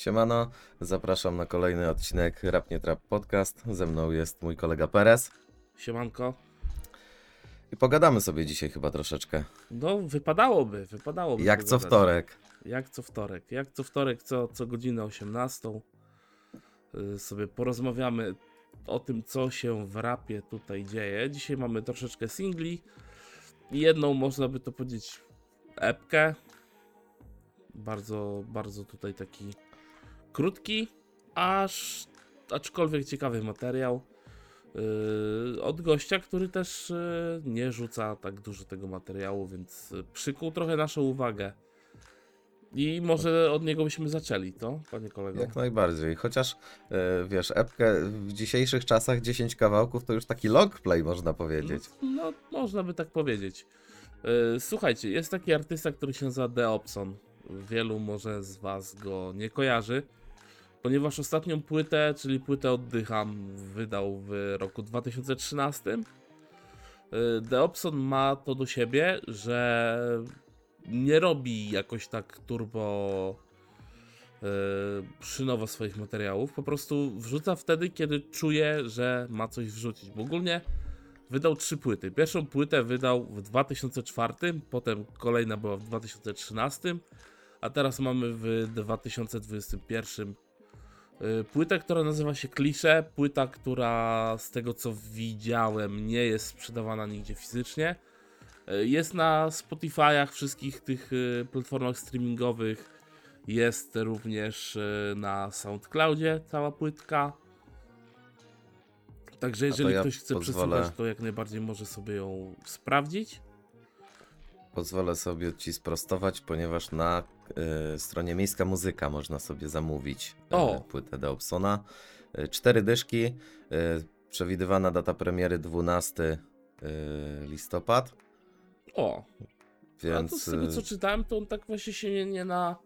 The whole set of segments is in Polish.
Siemano, zapraszam na kolejny odcinek Rap Nie Trap Podcast. Ze mną jest mój kolega Perez Siemanko. i pogadamy sobie dzisiaj chyba troszeczkę. No, wypadałoby, wypadałoby. Jak co wtorek. Jak co wtorek. Jak co wtorek, co, co godzinę 18. y, Sobie porozmawiamy o tym, co się w rapie tutaj dzieje. Dzisiaj mamy troszeczkę singli jedną, można by to powiedzieć, epkę. Bardzo, bardzo tutaj taki krótki, aż aczkolwiek ciekawy materiał. Yy, od gościa, który też yy, nie rzuca tak dużo tego materiału, więc yy, przykuł trochę naszą uwagę. I może od niego byśmy zaczęli, to, panie kolego? Jak najbardziej. Chociaż e, wiesz, epkę w dzisiejszych czasach 10 kawałków to już taki long play można powiedzieć. No, można by tak powiedzieć. Yy, słuchajcie, jest taki artysta, który się nazywa Deopson. Wielu może z was go nie kojarzy, ponieważ ostatnią płytę, czyli płytę Oddycham, wydał w roku 2013. Yy, Deopson ma to do siebie, że nie robi jakoś tak turbo yy, szynowo swoich materiałów. Po prostu wrzuca wtedy, kiedy czuje, że ma coś wrzucić. Bo ogólnie wydał trzy płyty. Pierwszą płytę wydał w 2004, potem kolejna była w 2013, a teraz mamy w 2021 y, płytę, która nazywa się Klisze. Płyta, która z tego co widziałem nie jest sprzedawana nigdzie fizycznie. Y, Jest na Spotify'ach, wszystkich tych y, platformach streamingowych. Jest również na SoundCloudzie cała płytka. Także jeżeli ja ktoś chce pozwolę- przesłuchać, to jak najbardziej może sobie ją sprawdzić. Pozwolę sobie ci sprostować, ponieważ na stronie Miejska Muzyka można sobie zamówić e, O. płytę Deopsona. E, cztery dyszki. E, przewidywana data premiery 12 e, listopad. O, Więc a to z tego co e, czytałem, to on tak właśnie się nie, nie, na,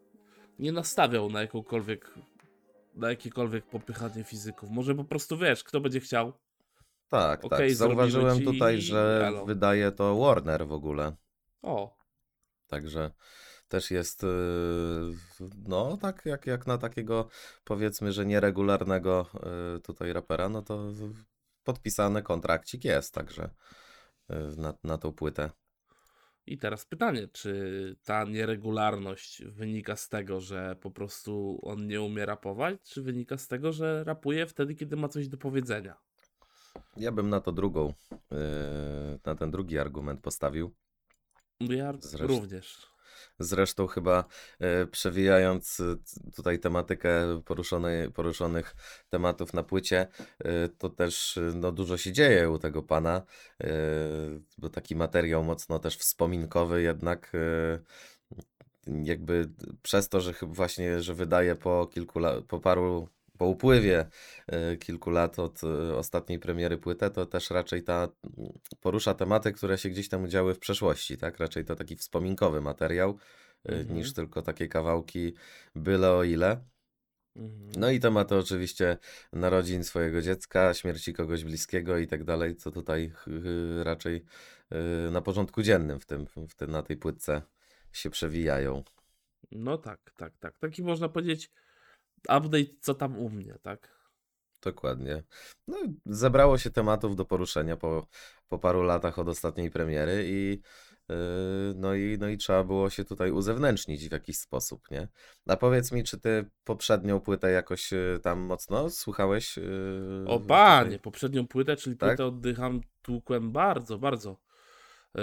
nie nastawiał na jakąkolwiek na jakiekolwiek popychanie fizyków. Może po prostu wiesz, kto będzie chciał. tak, okej, tak. Zauważyłem ci tutaj, że elo. wydaje to Warner w ogóle. O, Także też jest, yy, no tak jak, jak na takiego powiedzmy, że nieregularnego yy, tutaj rapera, no to podpisany kontrakcik jest, także yy, na, na tą płytę. i teraz pytanie, czy ta nieregularność wynika z tego, że po prostu on nie umie rapować, czy wynika z tego, że rapuje wtedy, kiedy ma coś do powiedzenia? Ja bym na to drugą, na ten drugi argument postawił. Ja Zresztą- również. Zresztą chyba e, przewijając e, tutaj tematykę poruszonej, poruszonych tematów na płycie, e, to też no, dużo się dzieje u tego pana, bo taki materiał mocno też wspominkowy jednak jakby przez to, że właśnie, że wydaje po kilku la- po paru po upływie e, kilku lat od e, ostatniej premiery płytę, to też raczej ta porusza tematy, które się gdzieś tam działy w przeszłości, tak? Raczej to taki wspominkowy materiał, e, Mhm. niż tylko takie kawałki byle o ile. Mhm. No i tematy oczywiście narodzin swojego dziecka, śmierci kogoś bliskiego i tak dalej, co tutaj raczej na porządku dziennym w tym, w tym, na tej płytce się przewijają. No tak, tak, tak. Taki można powiedzieć update, co tam u mnie, tak? Dokładnie. No, zebrało się tematów do poruszenia po, po paru latach od ostatniej premiery i, yy, no, i, no i trzeba było się tutaj uzewnętrznić w jakiś sposób, nie? A powiedz mi, czy ty poprzednią płytę jakoś yy, tam mocno słuchałeś? Yy, O tutaj? panie, poprzednią płytę, czyli Tak? płytę oddycham, tłukłem bardzo, bardzo. Yy,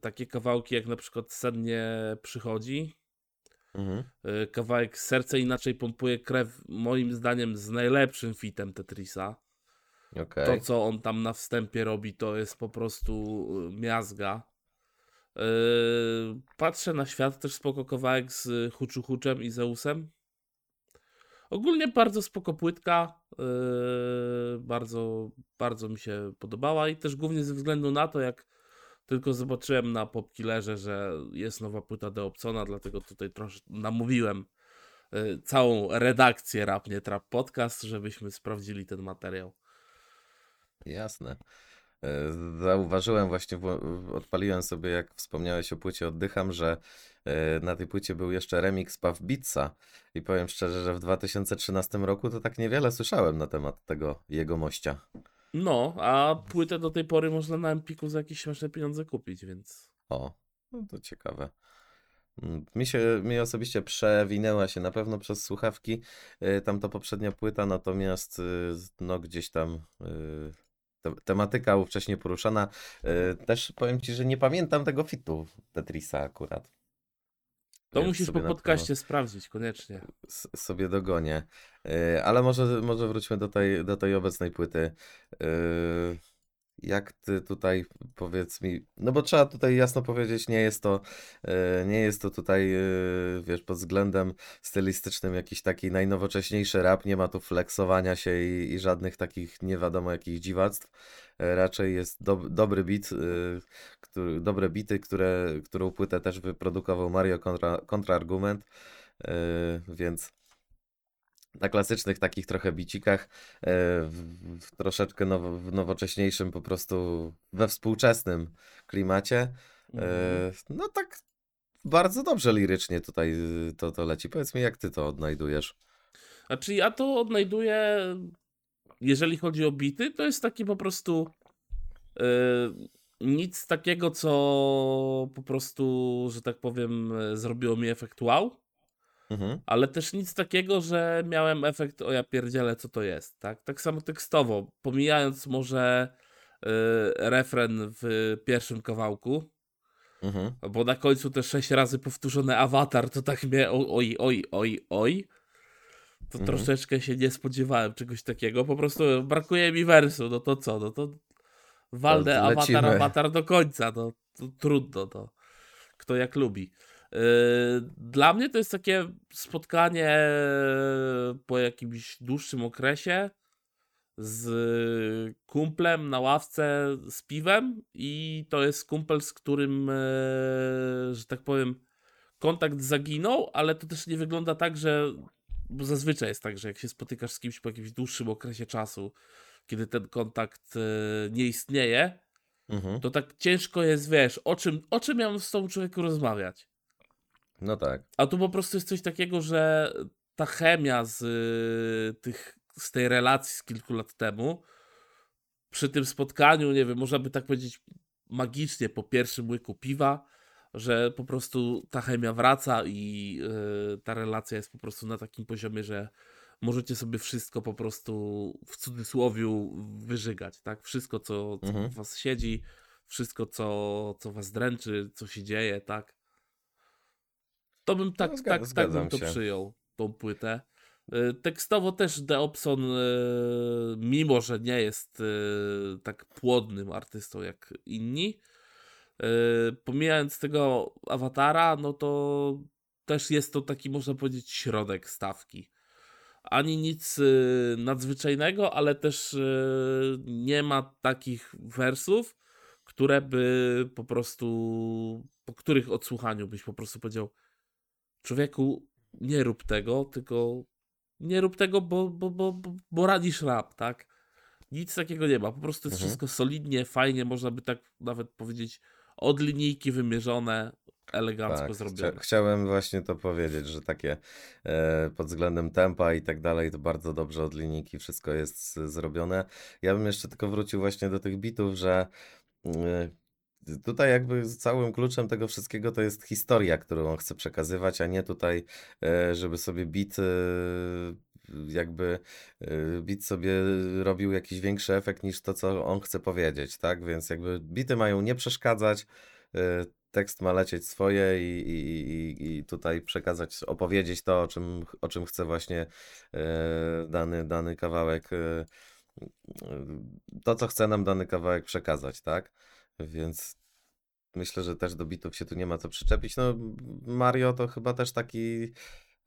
takie kawałki jak na przykład Sennie przychodzi. Mhm. Yy, kawałek Serce inaczej pompuje krew, moim zdaniem z najlepszym fitem Tetrisa. Okej. To, co on tam na wstępie robi, to jest po prostu y, miazga. Yy, patrzę na świat, też spoko kawałek z Huczu Huczem i Zeusem. Ogólnie bardzo spoko płytka. Yy, bardzo, bardzo mi się podobała i też głównie ze względu na to, jak tylko zobaczyłem na Popkillerze, że jest nowa płyta Deopsona, dlatego tutaj troszkę namówiłem yy, całą redakcję Rap Nie Trap Podcast, żebyśmy sprawdzili ten materiał. Jasne. E, Zauważyłem właśnie, odpaliłem sobie, jak wspomniałeś o płycie Oddycham, że e, na tej płycie był jeszcze remix Puff Beatsa i powiem szczerze, że w 2013 roku to tak niewiele słyszałem na temat tego jego mościa. No, a płytę do tej pory można na Empiku za jakieś śmieszne pieniądze kupić, więc... O, no to ciekawe. Mm, Mi się, mi osobiście przewinęła się na pewno przez słuchawki y, tamta poprzednia płyta, natomiast y, no gdzieś tam y, te, tematyka wcześniej poruszana. Też powiem Ci, że nie pamiętam tego fitu Tetrisa akurat. To Więc musisz po podcaście sprawdzić, koniecznie. s- sobie dogonię. Y, Ale może, może wróćmy do tej, do tej obecnej płyty. Y, Jak ty tutaj powiedz mi, no bo trzeba tutaj jasno powiedzieć, nie jest to, e, nie jest to tutaj, e, wiesz, pod względem stylistycznym jakiś taki najnowocześniejszy rap, nie ma tu flexowania się i, i żadnych takich nie wiadomo jakich dziwactw. E, Raczej jest dob dobry beat, który, dobre bity, które, którą płytę też wyprodukował Mario kontra, Kontrargument, więc na klasycznych takich trochę bicikach, e, w, w troszeczkę now, w nowocześniejszym, po prostu we współczesnym klimacie. E, Mhm. No tak bardzo dobrze lirycznie tutaj y, to, to leci. Powiedz mi, jak ty to odnajdujesz? Znaczy ja to odnajduję, jeżeli chodzi o bity, to jest taki po prostu yy, nic takiego, co po prostu, że tak powiem, zrobiło mi efekt wow, Mhm, ale też nic takiego, że miałem efekt o ja pierdzielę, co to jest, tak? Tak samo tekstowo, pomijając może yy, refren w pierwszym kawałku, mhm, bo na końcu te sześć razy powtórzone awatar, to tak mnie oj, oj, oj, oj. To Mhm. troszeczkę się nie spodziewałem czegoś takiego. Po prostu brakuje mi wersu, no to co? No to waldę To awatar, awatar do końca. No to trudno, to kto jak lubi. Dla mnie to jest takie spotkanie po jakimś dłuższym okresie z kumplem na ławce z piwem i to jest kumpel, z którym, e, że tak powiem, kontakt zaginął, ale to też nie wygląda tak, że bo zazwyczaj jest tak, że jak się spotykasz z kimś po jakimś dłuższym okresie czasu, kiedy ten kontakt e, nie istnieje, mhm. to tak ciężko jest, wiesz, o czym, o czym ja mam z tą człowieku rozmawiać. No tak. A tu po prostu jest coś takiego, że ta chemia z, y, tych, z tej relacji z kilku lat temu, przy tym spotkaniu, nie wiem, można by tak powiedzieć magicznie po pierwszym łyku piwa, że po prostu ta chemia wraca i y, ta relacja jest po prostu na takim poziomie, że możecie sobie wszystko po prostu w cudzysłowiu wyżygać, tak? Wszystko, co, co Mhm. w was siedzi, wszystko, co, co was dręczy, co się dzieje, tak? To bym tak, No, tak, tak bym to się. przyjął, tą płytę. Y, Tekstowo też Deopson, y, mimo że nie jest y, tak płodnym artystą jak inni, pomijając tego awatara, no to też jest to taki, można powiedzieć, środek stawki. Ani nic nadzwyczajnego, ale też nie ma takich wersów, które by po prostu, po których odsłuchaniu byś po prostu powiedział, człowieku, nie rób tego, tylko nie rób tego, bo, bo, bo, bo, radisz rap, tak? Nic takiego nie ma. Po prostu jest Mhm. wszystko solidnie, fajnie, można by tak nawet powiedzieć, od linijki wymierzone, elegancko Tak, zrobione. chcia, chciałem właśnie to powiedzieć, że takie e, pod względem tempa i tak dalej, to bardzo dobrze od linijki wszystko jest zrobione. Ja bym jeszcze tylko wrócił właśnie do tych bitów, że e, tutaj jakby całym kluczem tego wszystkiego to jest historia, którą on chce przekazywać, a nie tutaj, e, żeby sobie bit e, jakby e, bit sobie robił jakiś większy efekt niż to, co on chce powiedzieć, tak? Więc jakby bity mają nie przeszkadzać, tekst ma lecieć swoje i, i, i- tutaj przekazać, opowiedzieć to, o czym, o czym chce właśnie dany, dany kawałek, to, co chce nam dany kawałek przekazać, tak? Więc myślę, że też do bitów się tu nie ma co przyczepić. No, Mario to chyba też taki,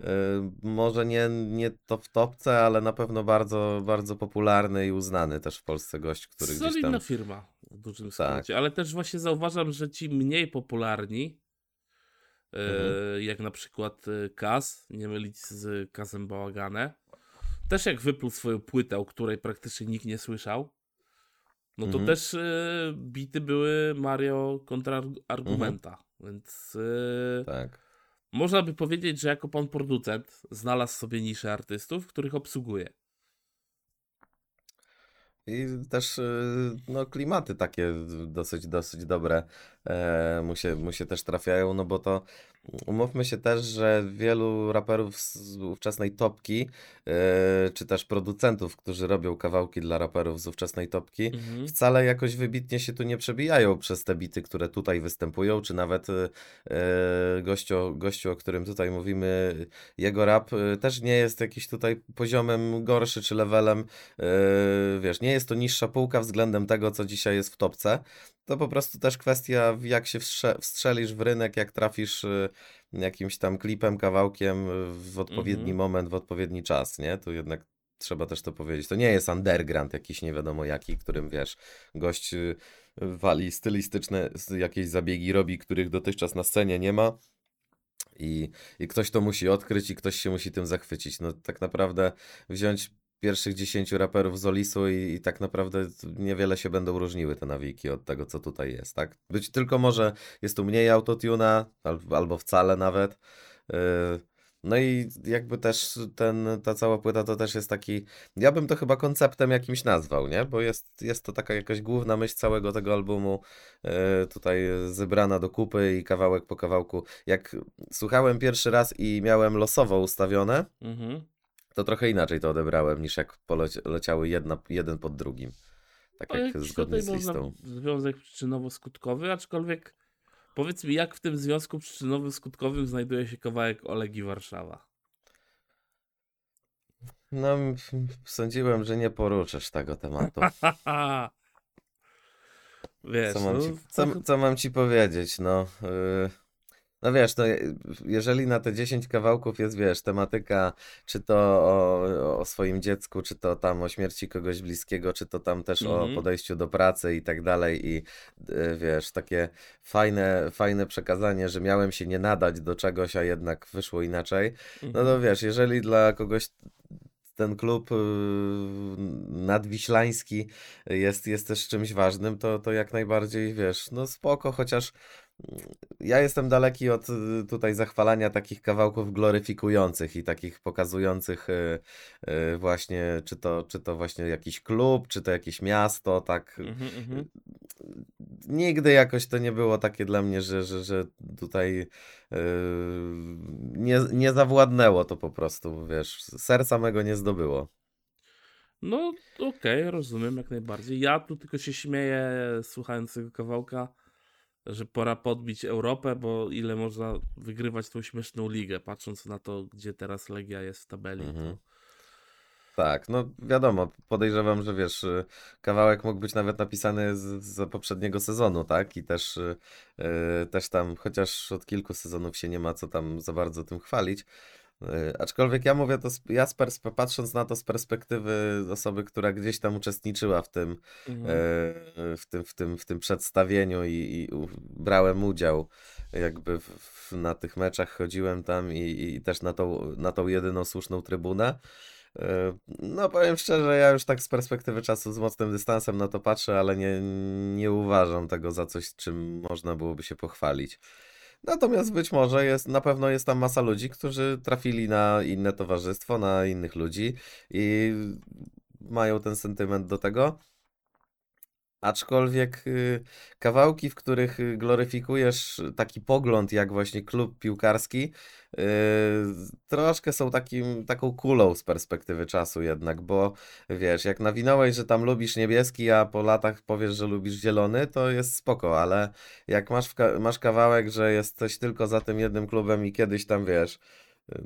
e, może nie, nie to w topce, ale na pewno bardzo, bardzo popularny i uznany też w Polsce gość, który gdzieś Solidna tam... firma w dużym Tak. skrócie, ale też właśnie zauważam, że ci mniej popularni, e, Mhm. jak na przykład e, Kaz, nie mylić z Kazem Bałagane, też jak wypluł swoją płytę, o której praktycznie nikt nie słyszał, no to Mhm. też y, bity były Mario kontra argumenta, więc y, Tak. można by powiedzieć, że jako pan producent znalazł sobie niszę artystów, których obsługuje. I też y, no, klimaty takie dosyć, dosyć dobre mu, się, mu się też trafiają, no bo to umówmy się też, że wielu raperów z ówczesnej topki, e, czy też producentów, którzy robią kawałki dla raperów z ówczesnej topki, Mhm. wcale jakoś wybitnie się tu nie przebijają przez te bity, które tutaj występują, czy nawet e, gościu, gościu, o którym tutaj mówimy, jego rap e, też nie jest jakiś tutaj poziomem gorszy, czy levelem, e, wiesz, nie jest to niższa półka względem tego, co dzisiaj jest w topce. To po prostu też kwestia, jak się wstrze- wstrzelisz w rynek, jak trafisz e, jakimś tam klipem, kawałkiem w odpowiedni Mhm. moment, w odpowiedni czas, nie? Tu jednak trzeba też to powiedzieć. To nie jest underground jakiś nie wiadomo jaki, którym wiesz, gość y, wali stylistyczne jakieś zabiegi robi, których dotychczas na scenie nie ma. I, I ktoś to musi odkryć i ktoś się musi tym zachwycić. No tak naprawdę wziąć pierwszych 10 raperów z Olisu i, i tak naprawdę niewiele się będą różniły te nawiki od tego, co tutaj jest, tak? Być tylko może jest tu mniej autotuna, al, albo wcale nawet. Yy, no i jakby też ten, ta cała płyta to też jest taki, ja bym to chyba konceptem jakimś nazwał, nie? Bo jest, jest to taka jakaś główna myśl całego tego albumu, yy, tutaj zebrana do kupy i kawałek po kawałku. Jak słuchałem pierwszy raz i miałem losowo ustawione, Mhm. To trochę inaczej to odebrałem niż jak poleciały jedna, jeden pod drugim. Tak To jak zgodnie z listą. związek przyczynowo-skutkowy, aczkolwiek powiedz mi, jak w tym związku przyczynowo-skutkowym znajduje się kawałek Olegi Warszawa? No, sądziłem, że nie poruszysz tego tematu. Wiesz, Co mam no, ci, co, co mam ci powiedzieć? No, yy, no wiesz, no, je- jeżeli na te 10 kawałków jest, wiesz, tematyka, czy to o, o swoim dziecku, czy to tam o śmierci kogoś bliskiego, czy to tam też o Mhm. podejściu do pracy i tak dalej, i wiesz, takie fajne, fajne przekazanie, że miałem się nie nadać do czegoś, a jednak wyszło inaczej. No Mhm. to wiesz, jeżeli dla kogoś ten klub yy, nadwiślański jest, jest też czymś ważnym, to, to jak najbardziej wiesz, no spoko, chociaż ja jestem daleki od y, tutaj zachwalania takich kawałków gloryfikujących i takich pokazujących y, y, właśnie, czy to, czy to właśnie jakiś klub, czy to jakieś miasto, tak Mhm, mhm. nigdy jakoś to nie było takie dla mnie, że, że, że tutaj nie, nie zawładnęło to po prostu, wiesz, serca mego nie zdobyło. No, okej, rozumiem jak najbardziej. Ja tu tylko się śmieję, słuchając tego kawałka, że pora podbić Europę, bo ile można wygrywać tą śmieszną ligę, patrząc na to, gdzie teraz Legia jest w tabeli. Mhm. To... Tak, no wiadomo, podejrzewam, że wiesz, y, kawałek mógł być nawet napisany z, z poprzedniego sezonu, tak? I też, y, y, też tam, chociaż od kilku sezonów się nie ma co tam za bardzo tym chwalić. Y, Aczkolwiek ja mówię to, ja z perspe- patrząc na to z perspektywy osoby, która gdzieś tam uczestniczyła w tym, Mhm. e, w tym, w tym, w tym przedstawieniu i, i brałem udział jakby w, na tych meczach, chodziłem tam i, i też na tą, na tą jedyną słuszną trybunę. E, No powiem szczerze, ja już tak z perspektywy czasu z mocnym dystansem na to patrzę, ale nie, nie uważam tego za coś, czym można byłoby się pochwalić. Natomiast być może jest, na pewno jest tam masa ludzi, którzy trafili na inne towarzystwo, na innych ludzi i mają ten sentyment do tego. Aczkolwiek y, kawałki, w których y, gloryfikujesz taki pogląd, jak właśnie klub piłkarski, y, troszkę są takim, taką kulą z perspektywy czasu jednak, bo wiesz, jak nawinąłeś, że tam lubisz niebieski, a po latach powiesz, że lubisz zielony, to jest spoko, ale jak masz, masz kawałek, że jesteś tylko za tym jednym klubem i kiedyś tam wiesz, y,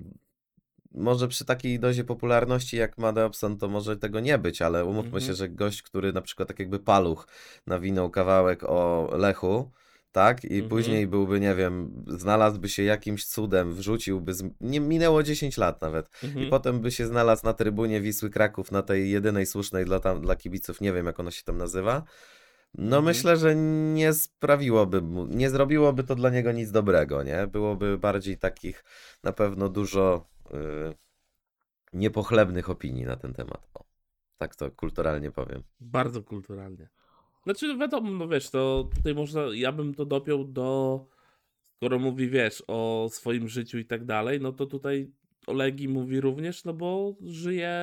może przy takiej dozie popularności jak ma Dobson, to może tego nie być, ale umówmy Mhm. się, że gość, który na przykład tak jakby Paluch nawinął kawałek o Lechu, tak? I Mhm. później byłby, nie wiem, znalazłby się jakimś cudem, wrzuciłby, z... nie minęło 10 lat nawet. I Mhm. potem by się znalazł na trybunie Wisły Kraków, na tej jedynej słusznej dla, tam, dla kibiców, nie wiem jak ono się tam nazywa. No Mhm. myślę, że nie sprawiłoby mu, nie zrobiłoby to dla niego nic dobrego, nie? Byłoby bardziej takich na pewno dużo niepochlebnych opinii na ten temat. O, tak to kulturalnie powiem. Bardzo kulturalnie. Znaczy, wiadomo, no wiesz, to tutaj można, ja bym to dopiął do, skoro mówi, wiesz, o swoim życiu i tak dalej, no to tutaj Olegi mówi również, no bo żyje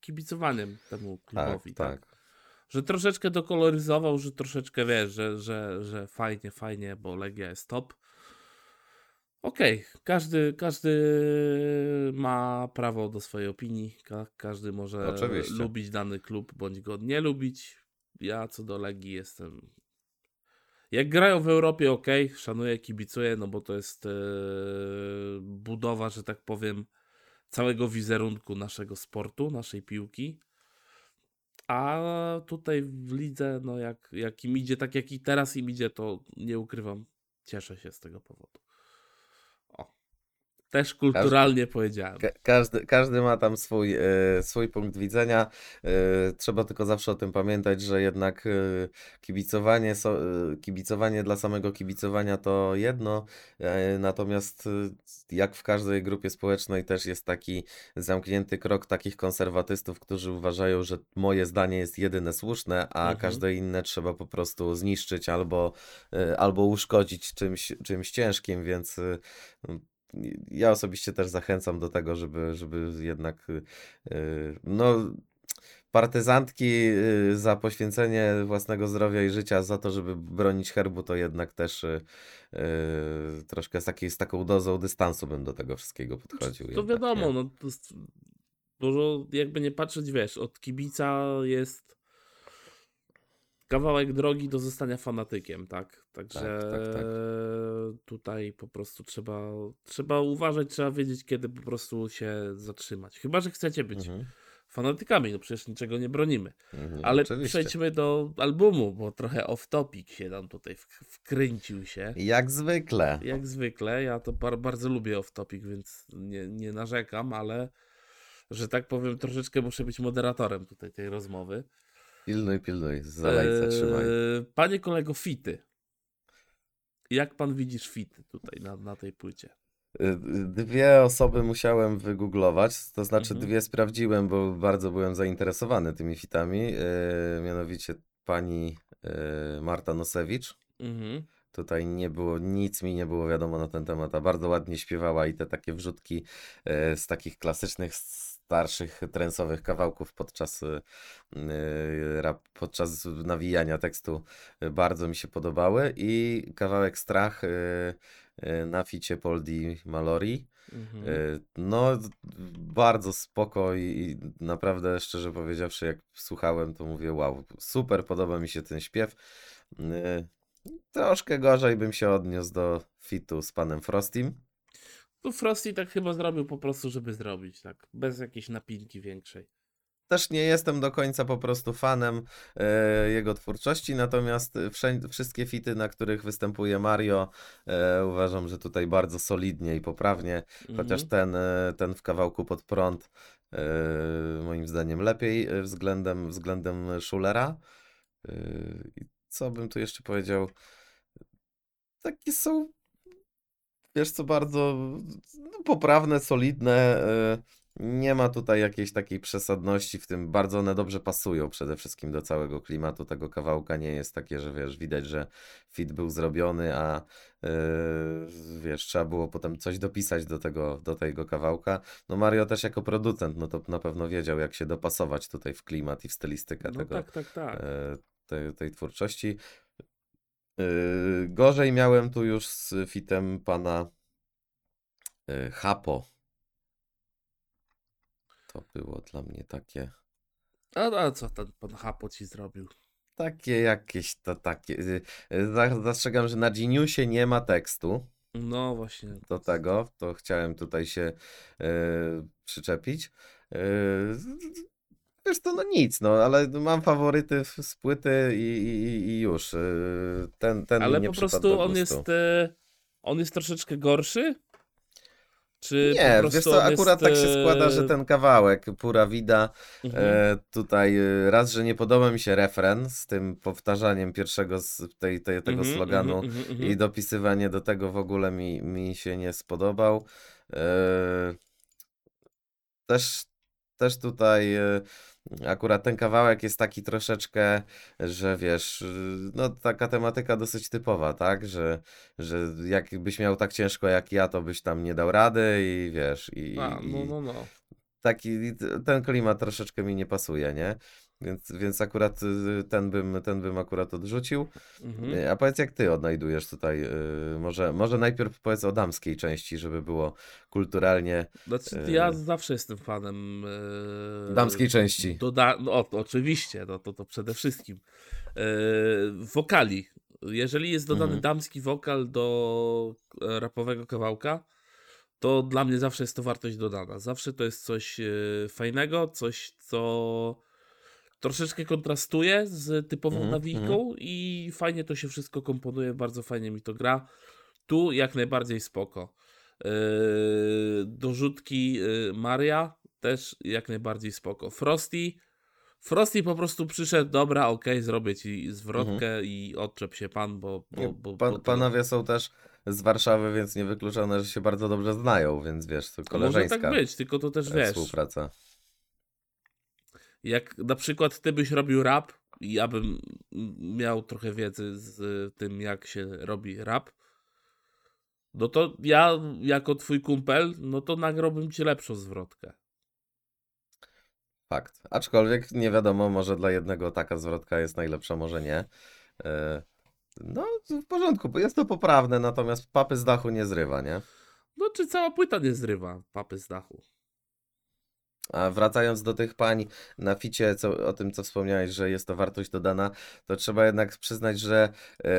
kibicowaniem temu klubowi, tak, tak. Że troszeczkę dokoloryzował, że troszeczkę, wiesz, że, że, że fajnie, fajnie, bo Legia jest top. Okej, każdy, każdy ma prawo do swojej opinii, ka każdy może Oczywiście. lubić dany klub, bądź go nie lubić. Ja co do Legii jestem... Jak grają w Europie, ok, szanuję, kibicuję, no bo to jest e, budowa, że tak powiem, całego wizerunku naszego sportu, naszej piłki. A tutaj w lidze, no jak, jak im idzie, tak jak i teraz im idzie, to nie ukrywam, cieszę się z tego powodu. Też kulturalnie powiedziałem. Ka- Każdy, każdy ma tam swój, e, swój punkt widzenia. E, trzeba tylko zawsze o tym pamiętać, że jednak e, kibicowanie, so, e, kibicowanie dla samego kibicowania to jedno, e, natomiast e, jak w każdej grupie społecznej też jest taki zamknięty krok takich konserwatystów, którzy uważają, że moje zdanie jest jedyne słuszne, a Mhm. każde inne trzeba po prostu zniszczyć albo, albo uszkodzić czymś, czymś ciężkim, więc ja osobiście też zachęcam do tego, żeby, żeby jednak y, y, no, partyzantki y, za poświęcenie własnego zdrowia i życia, za to, żeby bronić herbu, to jednak też y, y, troszkę z, takiej, z taką dozą dystansu bym do tego wszystkiego podchodził. To jednak, wiadomo, nie? no to jest, dużo, jakby nie patrzeć, wiesz, od kibica jest kawałek drogi do zostania fanatykiem, tak? Także Tak, tak, tak. tutaj po prostu trzeba, trzeba uważać, trzeba wiedzieć, kiedy po prostu się zatrzymać. Chyba, że chcecie być Mhm, fanatykami, no przecież niczego nie bronimy. mhm, Ale oczywiście. przejdźmy do albumu, bo trochę off topic się nam tutaj wk- wkręcił się. Jak zwykle. Jak zwykle, ja to bar bardzo lubię off topic, więc nie, nie narzekam, ale że tak powiem, troszeczkę muszę być moderatorem tutaj tej rozmowy. Pilnuj, pilnuj, za lejce trzymaj. Eee, Panie kolego, fity. Jak pan widzisz fity tutaj na, na tej płycie? Y, Dwie osoby musiałem wygooglować, to znaczy Mhm. dwie sprawdziłem, bo bardzo byłem zainteresowany tymi fitami. y, Mianowicie pani y, Marta Nosewicz. Mhm. Tutaj nie było, nic mi nie było wiadomo na ten temat, a bardzo ładnie śpiewała i te takie wrzutki y, z takich klasycznych, starszych, trensowych kawałków podczas, y, y, podczas nawijania tekstu y, bardzo mi się podobały. I kawałek Strach na ficie Poldi Malori. Mhm. No, bardzo spoko i, naprawdę, szczerze powiedziawszy, jak słuchałem, to mówię, wow, super, podoba mi się ten śpiew. Troszkę gorzej bym się odniósł do fitu z panem Frostym. Tu Frosty tak chyba zrobił po prostu, żeby zrobić, tak. Bez jakiejś napinki większej. Też nie jestem do końca po prostu fanem e, jego twórczości, natomiast wszędzie, wszystkie fity, na których występuje Mario, e, uważam, że tutaj bardzo solidnie i poprawnie. Chociaż Mhm. ten, e, ten w kawałku pod prąd e, moim zdaniem lepiej e, względem, względem Schulera. Co bym tu jeszcze powiedział? Takie są, wiesz co, bardzo no, poprawne, solidne. e, Nie ma tutaj jakiejś takiej przesadności w tym. Bardzo one dobrze pasują przede wszystkim do całego klimatu tego kawałka. Nie jest takie, że wiesz, widać, że fit był zrobiony, a e, wiesz, trzeba było potem coś dopisać do tego, do tego kawałka. No Mario też jako producent, no to na pewno wiedział, jak się dopasować tutaj w klimat i w stylistykę No tego, tak, tak, tak. e, tej, tej twórczości. E, Gorzej miałem tu już z fitem pana e, Hapo. To było dla mnie takie, A, a co ten pan Hapo ci zrobił? takie jakieś to takie. y, y, za- Zastrzegam, że na Geniusie nie ma tekstu No właśnie. do tego, to chciałem tutaj się przyczepić. E, Wiesz to, no nic, no, ale mam faworyty z płyty i, i, i już. e, Ten, ten Ale nie po prostu on jest, e, on jest troszeczkę gorszy? Czy Nie, wiesz co, akurat jest, tak się składa, że e, ten kawałek, Pura Vida, mhm. e, tutaj e, raz, że nie podoba mi się refren z tym powtarzaniem pierwszego z tej, tej, tego Mhm, sloganu mhm, mhm, mhm. i dopisywanie do tego w ogóle mi, mi się nie spodobał. E, też też tutaj y, akurat ten kawałek jest taki troszeczkę, że wiesz, no taka tematyka dosyć typowa, tak? Że, że jakbyś miał tak ciężko jak ja, to byś tam nie dał rady i wiesz, i, A, no, no, no. taki ten klimat troszeczkę mi nie pasuje, nie? Więc, więc akurat y, ten bym, ten bym akurat odrzucił. Mhm. Y, A powiedz, jak ty odnajdujesz tutaj, y, może, może najpierw powiedz o damskiej części, żeby było kulturalnie Znaczy, ja zawsze jestem fanem damskiej części. Doda no, oczywiście, no, to, to przede wszystkim. Wokali. Jeżeli jest dodany Mhm. damski wokal do e, rapowego kawałka, to dla mnie zawsze jest to wartość dodana. Zawsze to jest coś fajnego, coś, co troszeczkę kontrastuje z typową Mhm, nawijką i fajnie to się wszystko komponuje, bardzo fajnie mi to gra. Tu jak najbardziej spoko. Yy, dorzutki yy, Maria też jak najbardziej spoko. Frosty Frosty po prostu przyszedł, dobra, okej, zrobię ci zwrotkę i odczep się pan, bo... bo, bo, Mhm. Pan, bo to- panowie są też z Warszawy, więc niewykluczone, że się bardzo dobrze znają, więc wiesz, to Może koleżeńska tak być, tylko to też wiesz, współpraca. Jak na przykład ty byś robił rap i ja bym miał trochę wiedzy z tym, jak się robi rap, no to ja jako twój kumpel, no to nagrałbym ci lepszą zwrotkę. Fakt. Aczkolwiek nie wiadomo, może dla jednego taka zwrotka jest najlepsza, może nie. E, No, w porządku, bo jest to poprawne, natomiast papy z dachu nie zrywa, nie? No czy cała płyta nie zrywa papy z dachu? A wracając do tych pań na ficie, co, o tym co wspomniałeś, że jest to wartość dodana, to trzeba jednak przyznać, że e,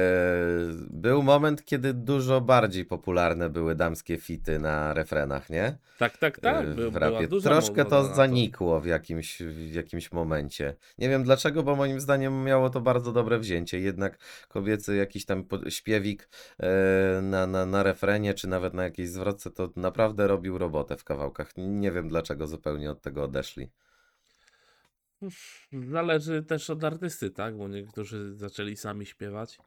był moment, kiedy dużo bardziej popularne były damskie fity na refrenach, nie? Tak, tak, tak. By- w rapie. Troszkę to zanikło w jakimś, w jakimś momencie. Nie wiem dlaczego, bo moim zdaniem miało to bardzo dobre wzięcie. Jednak kobiecy jakiś tam śpiewik e, na, na, na refrenie, czy nawet na jakiejś zwrotce, to naprawdę robił robotę w kawałkach. Nie wiem dlaczego zupełnie od tego odeszli. Zależy też od artysty, tak? Bo niektórzy zaczęli sami śpiewać.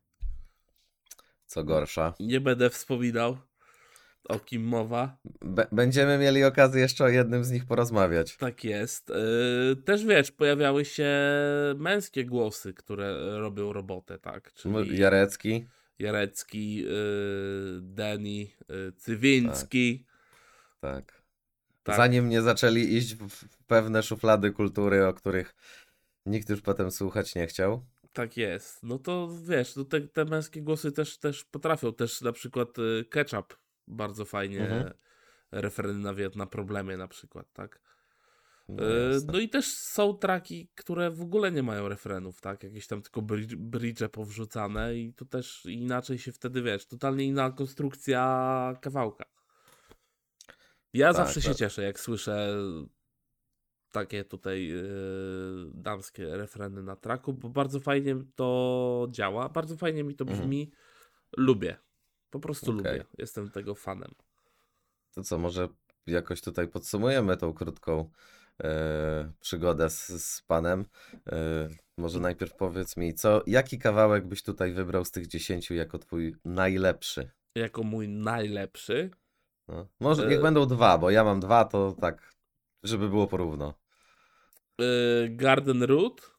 Co gorsza. Nie będę wspominał, o kim mowa. B- będziemy mieli okazję jeszcze o jednym z nich porozmawiać. Tak jest. Yy, też wiesz, pojawiały się męskie głosy, które robią robotę, tak? Czyli Jarecki. Jarecki, yy, Deni, yy, Cywiński. Tak. Tak. Zanim nie zaczęli iść w pewne szuflady kultury, o których nikt już potem słuchać nie chciał. Tak jest. No to wiesz, no te, te męskie głosy też, też potrafią. Też na przykład y, Ketchup bardzo fajnie Mhm. refreny nawiat na problemie na przykład, tak? No, Y. No i też są traki, które w ogóle nie mają refrenów, tak? Jakieś tam tylko bridge powrzucane i to też inaczej się wtedy, wiesz, totalnie inna konstrukcja kawałka. Ja Tak, zawsze się tak. cieszę, jak słyszę takie tutaj y, damskie refreny na traku, bo bardzo fajnie to działa, bardzo fajnie mi to Mhm. brzmi. Lubię. Po prostu Okej. lubię. Jestem tego fanem. To co, może jakoś tutaj podsumujemy tą krótką e, przygodę z, z panem. E, może najpierw powiedz mi, co, jaki kawałek byś tutaj wybrał z tych dziesięciu jako twój najlepszy? Jako mój najlepszy. No. Może niech E- będą dwa, bo ja mam dwa, to tak, żeby było porówno. y, Garden Root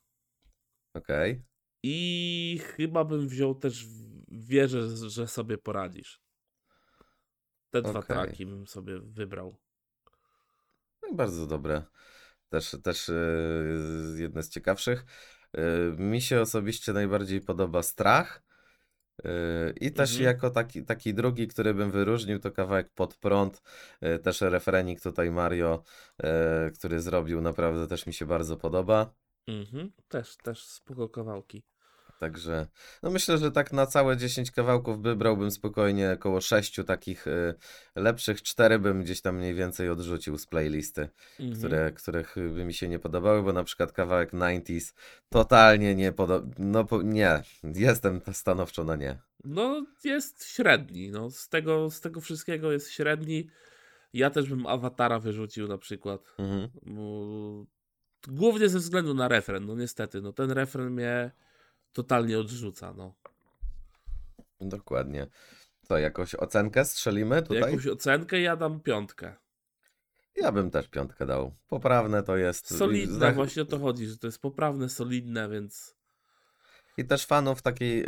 Okej. i chyba bym wziął też Wierzę, że sobie poradzisz. Te dwa Okej. traki bym sobie wybrał. No bardzo dobre. Też, też e, jedne z ciekawszych. E, mi się osobiście najbardziej podoba Strach. E, I też Mhm. jako taki, taki drugi, który bym wyróżnił, to kawałek Pod prąd. E, też referenik tutaj Mario, e, który zrobił, naprawdę też mi się bardzo podoba. Mhm. Też, też spoko kawałki. Także no myślę, że tak na całe 10 kawałków wybrałbym spokojnie około 6 takich e, lepszych. 4 bym gdzieś tam mniej więcej odrzucił z playlisty. Mhm. które, których by mi się nie podobały, bo na przykład kawałek 90s totalnie nie podoba. No po, nie, jestem stanowczo na nie. No, jest średni. No, z, tego, z tego wszystkiego jest średni. Ja też bym awatara wyrzucił na przykład. Mhm. Bo... Głównie ze względu na refren. No niestety, no ten refren mnie totalnie odrzuca. No. Dokładnie. Co, jakąś ocenkę strzelimy tutaj? Jakąś ocenkę ja dam piątkę. Ja bym też piątkę dał. Poprawne to jest. Solidne, Zna- właśnie o to chodzi, że to jest poprawne, solidne, więc I też fanów takiej, e,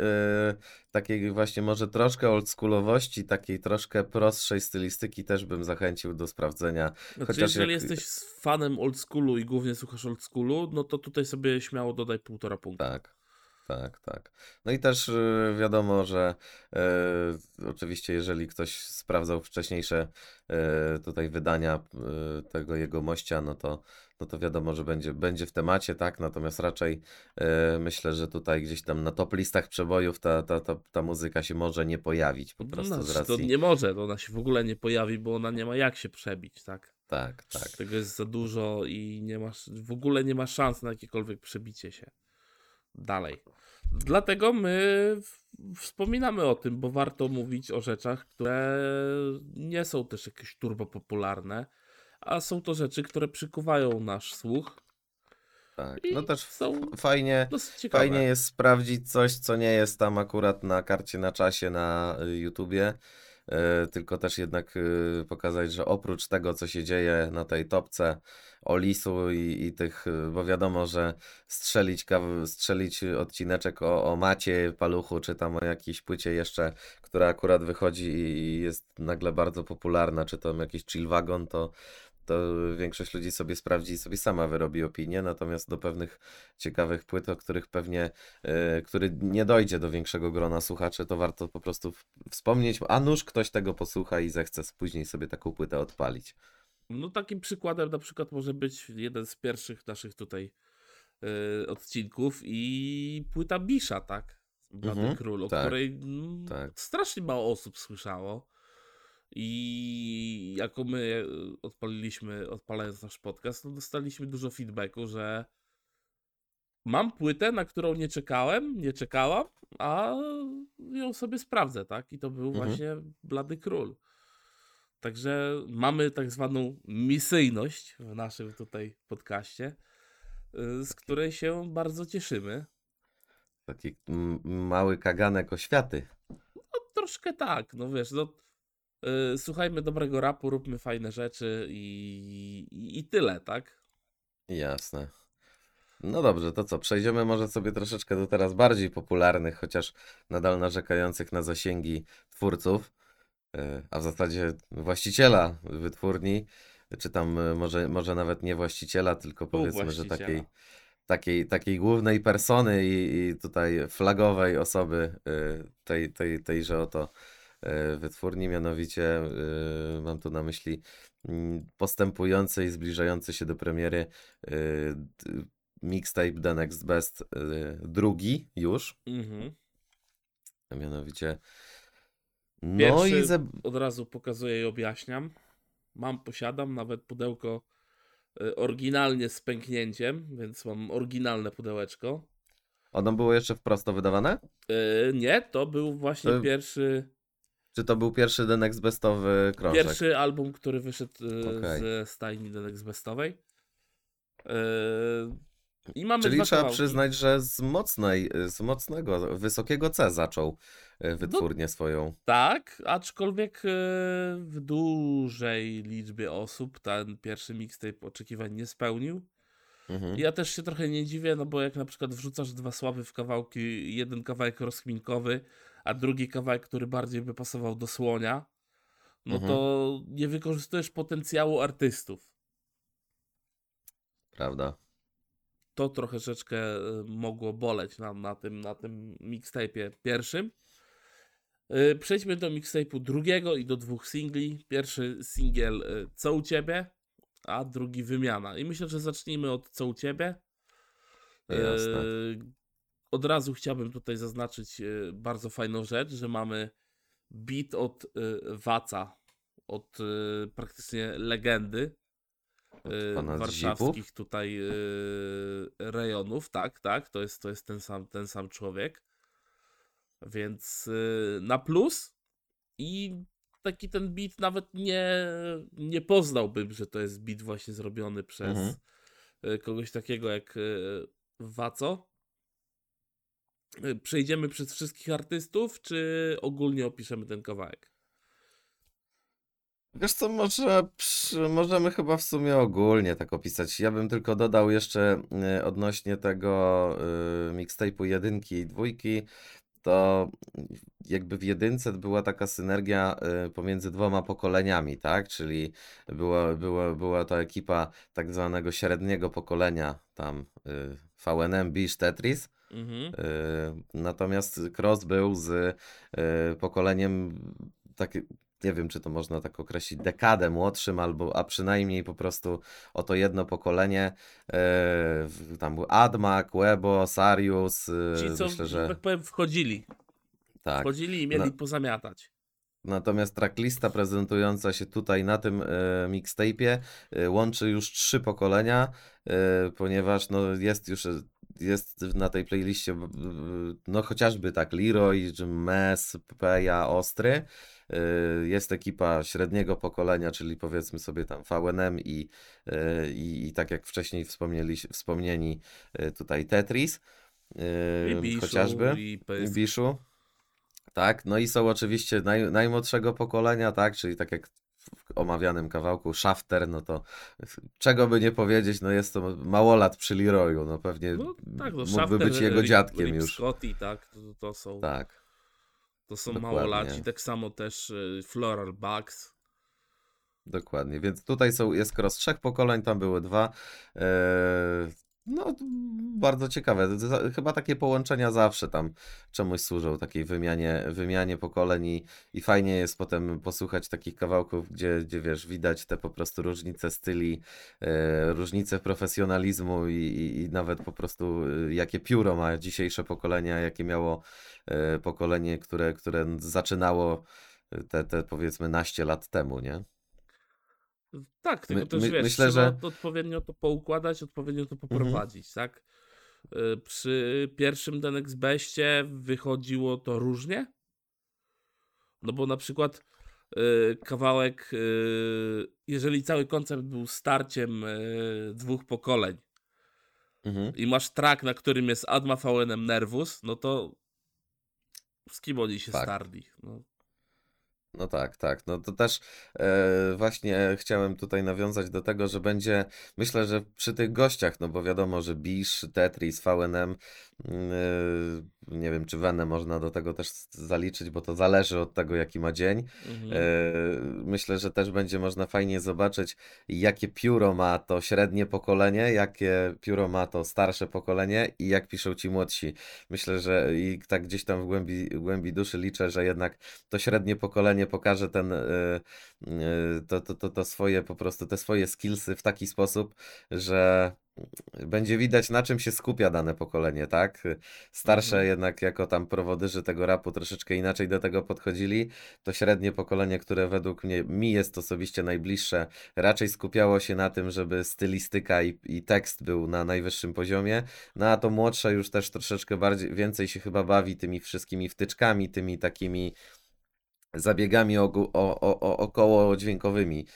takiej właśnie może troszkę oldschoolowości, takiej troszkę prostszej stylistyki też bym zachęcił do sprawdzenia. Znaczy, Chociaż jeżeli jak- jesteś fanem oldschoolu i głównie słuchasz oldschoolu, no to tutaj sobie śmiało dodaj półtora punktu. Tak, tak, tak. No i też e, wiadomo, że e, oczywiście jeżeli ktoś sprawdzał wcześniejsze e, tutaj wydania e, tego jego mościa, no to, no to wiadomo, że będzie, będzie w temacie, tak? Natomiast raczej myślę, że tutaj gdzieś tam na top listach przebojów ta, ta, ta, ta muzyka się może nie pojawić po prostu No, z to racji. nie może, to ona się w ogóle nie pojawi, bo ona nie ma jak się przebić, tak? Tak, tak. Tego jest za dużo i nie masz, w ogóle nie ma szans na jakiekolwiek przebicie się dalej. Dlatego my wspominamy o tym, bo warto mówić o rzeczach, które nie są też jakieś turbo popularne, a są to rzeczy, które przykuwają nasz słuch tak. No też fajnie. Fajnie jest sprawdzić coś, co nie jest tam akurat na karcie na czasie na y, YouTubie, tylko też jednak y, pokazać, że oprócz tego, co się dzieje na tej topce Olisu i, i tych, y, bo wiadomo, że strzelić, strzelić odcineczek o, o Macie Paluchu, czy tam o jakiejś płycie jeszcze, która akurat wychodzi i jest nagle bardzo popularna, czy tam jakiś chill wagon, to to większość ludzi sobie sprawdzi i sobie sama wyrobi opinię, natomiast do pewnych ciekawych płyt, o których pewnie, e, który nie dojdzie do większego grona słuchaczy, to warto po prostu wspomnieć, a nuż ktoś tego posłucha i zechce później sobie taką płytę odpalić. No takim przykładem na przykład może być jeden z pierwszych naszych tutaj y, odcinków i płyta Bisza, tak? Blady Mhm, Król, o tak, której mm, tak. strasznie mało osób słyszało. I jako my odpaliliśmy, odpalając nasz podcast, no dostaliśmy dużo feedbacku, że mam płytę, na którą nie czekałem, nie czekałam, a ją sobie sprawdzę, tak? I to był Mhm. właśnie Blady Król. Także mamy tak zwaną misyjność w naszym tutaj podcaście, y, z której się bardzo cieszymy. Taki mały kaganek oświaty. No troszkę tak, no wiesz, no słuchajmy dobrego rapu, róbmy fajne rzeczy i, i, i tyle, tak? Jasne. No dobrze, to co? Przejdziemy może sobie troszeczkę do teraz bardziej popularnych, chociaż nadal narzekających na zasięgi twórców, e, a w zasadzie właściciela wytwórni, czy tam e, może, może nawet nie właściciela, tylko powiedzmy, że takiej, takiej, takiej głównej persony i, i tutaj flagowej osoby tej, tej, tejże oto wytwórni, mianowicie e, mam tu na myśli mm, postępujący i zbliżający się do premiery e, mixtape The Next Best e, drugi już, Mhm. a mianowicie no Pierwszy- i ze... Od razu pokazuję i objaśniam. Mam, posiadam nawet pudełko oryginalnie z pęknięciem, więc mam oryginalne pudełeczko. ono było jeszcze wprost wydawane? Y, nie, to był właśnie To- pierwszy, Czy to był pierwszy The Next Bestowy krążek? pierwszy album, który wyszedł y, Okej. ze stajni The Next Bestowej. Y, I mamy Czyli trzeba kawałki. przyznać, że z mocnej, z mocnego, wysokiego C zaczął e, wytwórnię swoją. Tak, aczkolwiek e, w dużej liczbie osób ten pierwszy mixtape oczekiwań nie spełnił. Mhm. Ja też się trochę nie dziwię, no bo jak na przykład wrzucasz dwa słaby w kawałki, jeden kawałek rozkminkowy, a drugi kawałek, który bardziej by pasował do słonia, no Mhm. to nie wykorzystujesz potencjału artystów. Prawda. To trochę troszeczkę e, mogło boleć nam na tym, na tym mixtape'ie pierwszym. E, Przejdźmy do mixtape'u drugiego i do dwóch singli. Pierwszy singiel e, Co u ciebie, a drugi Wymiana. I myślę, że zacznijmy od Co u ciebie. Jasne. Od razu chciałbym tutaj zaznaczyć e, bardzo fajną rzecz, że mamy beat od e, Waca, od e, praktycznie legendy warszawskich tutaj rejonów. Tak, tak, to jest, to jest ten, sam, ten sam człowiek. Więc na plus i taki ten beat nawet nie, nie poznałbym, że to jest beat właśnie zrobiony przez Mhm. kogoś takiego jak Waco. E, Przejdziemy przez wszystkich artystów, czy ogólnie opiszemy ten kawałek? Wiesz co, może możemy chyba w sumie ogólnie tak opisać. Ja bym tylko dodał jeszcze y, odnośnie tego y, mixtape'u jedynki i dwójki, to jakby w jedynce była taka synergia y, pomiędzy dwoma pokoleniami, tak? Czyli była, była, była to ekipa tak zwanego średniego pokolenia, tam y, VNM, Bish, Tetris. Mhm. Y, Natomiast Cross był z y, pokoleniem tak, nie wiem, czy to można tak określić, dekadę młodszym, albo, a przynajmniej po prostu o to jedno pokolenie. y, w- Tam był Admak, Webo, Sarius. y, Ci, co, Myślę, że tak powiem, wchodzili. tak. Wchodzili i mieli No. pozamiatać. Natomiast tracklista prezentująca się tutaj na tym e, mixtape'ie e, łączy już trzy pokolenia, e, ponieważ no, jest już e, jest na tej playliście no chociażby tak Leroy, Mes, Peja, Ostry. E, Jest ekipa średniego pokolenia, czyli powiedzmy sobie tam VNM i, e, i, i tak jak wcześniej wspomnieli, wspomnieni e, tutaj Tetris. I Biszu, chociażby. i. Biszu. Tak, no i są oczywiście naj, najmłodszego pokolenia, tak, czyli tak jak w omawianym kawałku Shafter, no to czego by nie powiedzieć, no jest to małolat przy Leroyu, no pewnie No tak, no mógłby Shafter, być jego Rip- dziadkiem Rip już. Scotty, tak, to, to są, Tak, to są dokładnie. małolaci, tak samo też y, Floral Bugs. dokładnie, więc tutaj są, jest cross trzech pokoleń, tam były dwa, eee, no bardzo ciekawe, chyba takie połączenia zawsze tam czemuś służą, takiej wymianie, wymianie pokoleń i, i fajnie jest potem posłuchać takich kawałków, gdzie, gdzie wiesz, widać te po prostu różnice styli, e, różnice profesjonalizmu i, i, i nawet po prostu e, jakie pióro ma dzisiejsze pokolenie, a jakie miało e, pokolenie, które, które zaczynało te, te powiedzmy naście lat temu, nie? Tak, tylko My- też my- wiesz, myślę, trzeba że- odpowiednio to poukładać, odpowiednio to Mhm. poprowadzić, tak? Y, Przy pierwszym Denex Bestie wychodziło to różnie. No bo na przykład y, kawałek, y, jeżeli cały koncept był starciem dwóch pokoleń Mhm. i masz track, na którym jest Adma VNM Nervus, no to z kim oni się Tak. starli? No, No tak, tak. No to też e, właśnie chciałem tutaj nawiązać do tego, że będzie, myślę, że przy tych gościach, no bo wiadomo, że Bish, Tetris, VNM, nie wiem, czy Venę można do tego też zaliczyć, bo to zależy od tego, jaki ma dzień. mhm. E, Myślę, że też będzie można fajnie zobaczyć, jakie pióro ma to średnie pokolenie, jakie pióro ma to starsze pokolenie i jak piszą ci młodsi. Myślę, że i tak gdzieś tam w głębi, głębi duszy liczę, że jednak to średnie pokolenie pokaże ten, e, to, to, to, to swoje, po prostu te swoje skillsy w taki sposób, że będzie widać na czym się skupia dane pokolenie, tak? Starsze Mhm. jednak jako tam prowodyży tego rapu troszeczkę inaczej do tego podchodzili, to średnie pokolenie, które według mnie mi jest osobiście najbliższe, raczej skupiało się na tym, żeby stylistyka i, i tekst był na najwyższym poziomie, no a to młodsze już też troszeczkę bardziej, więcej się chyba bawi tymi wszystkimi wtyczkami, tymi takimi zabiegami ogó- o, o, o, około dźwiękowymi,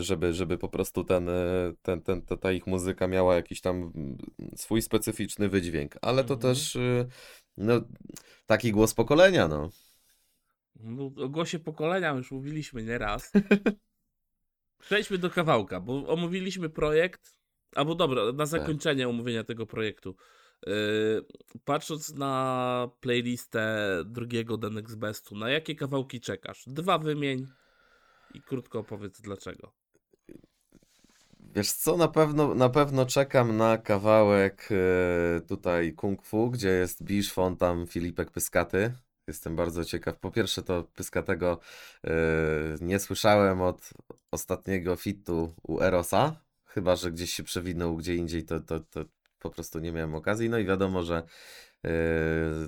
żeby, żeby po prostu ten, y, ten, ten, ta, ich muzyka miała jakiś tam mm, swój specyficzny wydźwięk, ale to Mhm. też y, no, taki głos pokolenia, no. No, o głosie pokolenia już mówiliśmy nieraz. Przejdźmy do kawałka, bo omówiliśmy projekt. Albo dobra, Tak. na zakończenie omówienia tego projektu. Patrząc na playlistę drugiego Denex Bestu, na jakie kawałki czekasz? Dwa wymień i krótko opowiedz dlaczego. Wiesz co, na pewno, na pewno czekam na kawałek e, tutaj Kung Fu, gdzie jest Bisz, Fontam, Filipek Pyskaty. Jestem bardzo ciekaw. Po pierwsze to Pyskatego e, nie słyszałem od ostatniego fitu u Erosa, chyba że gdzieś się przewinął gdzie indziej, to, to, to po prostu nie miałem okazji. No i wiadomo, że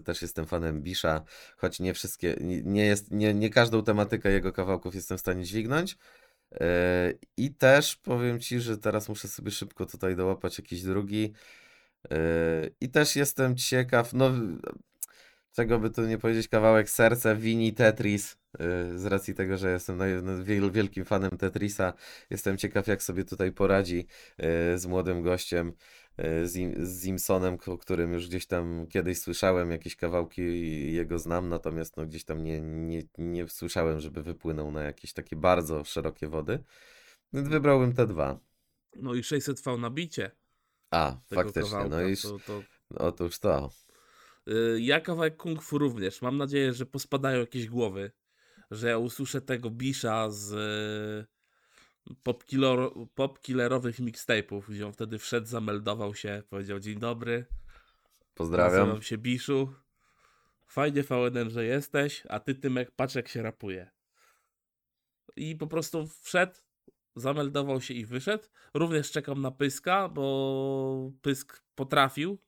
też jestem fanem Bisza, choć nie wszystkie, nie, jest, nie, nie każdą tematykę jego kawałków jestem w stanie dźwignąć. E, I też powiem Ci, że teraz muszę sobie szybko tutaj dołapać jakiś drugi. E, I też jestem ciekaw, no czego by tu nie powiedzieć, kawałek serca, Wini Tetris, z racji tego, że jestem no, wiel- wielkim fanem Tetrisa. Jestem ciekaw, jak sobie tutaj poradzi z młodym gościem, z, Im- z Simpsonem, o którym już gdzieś tam kiedyś słyszałem, jakieś kawałki jego znam, natomiast no, gdzieś tam nie, nie, nie słyszałem, żeby wypłynął na jakieś takie bardzo szerokie wody. Więc wybrałbym te dwa. No i 600 V na bicie A, faktycznie, kawałka. no i To, to, otóż to. Y, Ja kawałek Kung Fu również. Mam nadzieję, że pospadają jakieś głowy, że ja usłyszę tego Bisha z popkiller- popkillerowych mixtape'ów, gdzie on wtedy wszedł, zameldował się, powiedział dzień dobry, Pozdrawiam. nazywam się Biszu, fajnie VNM, że jesteś, a ty Tymek patrz jak się rapuje. I po prostu wszedł, zameldował się i wyszedł. Również czekam na Pyska, bo Pysk potrafił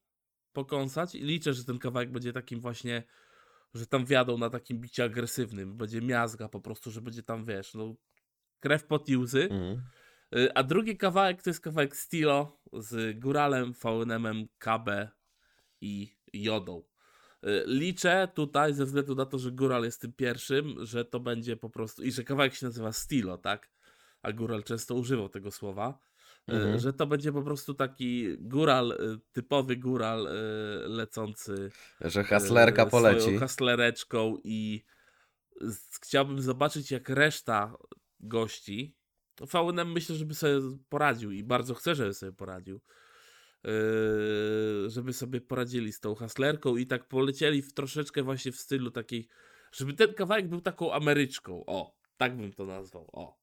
pokąsać i liczę, że ten kawałek będzie takim właśnie, że tam wiadą na takim bicie agresywnym, będzie miazga po prostu, że będzie tam, wiesz, no krew pot i łzy. Mhm. Y, A drugi kawałek to jest kawałek Stilo z Góralem, VNM-em, KB i Jodą. Y, Liczę tutaj, ze względu na to, że Góral jest tym pierwszym, że to będzie po prostu, i że kawałek się nazywa Stilo, tak? A Góral często używał tego słowa, y, Mhm. że to będzie po prostu taki góral, typowy góral lecący Że haslerka poleci. Haslereczką i chciałbym zobaczyć, jak reszta gości. No, VNM myślę, żeby sobie poradził i bardzo chcę, żeby sobie poradził. Yy, żeby sobie poradzili z tą haslerką i tak polecieli w troszeczkę właśnie w stylu takiej, żeby ten kawałek był taką Ameryczką. O, tak bym to nazwał. O,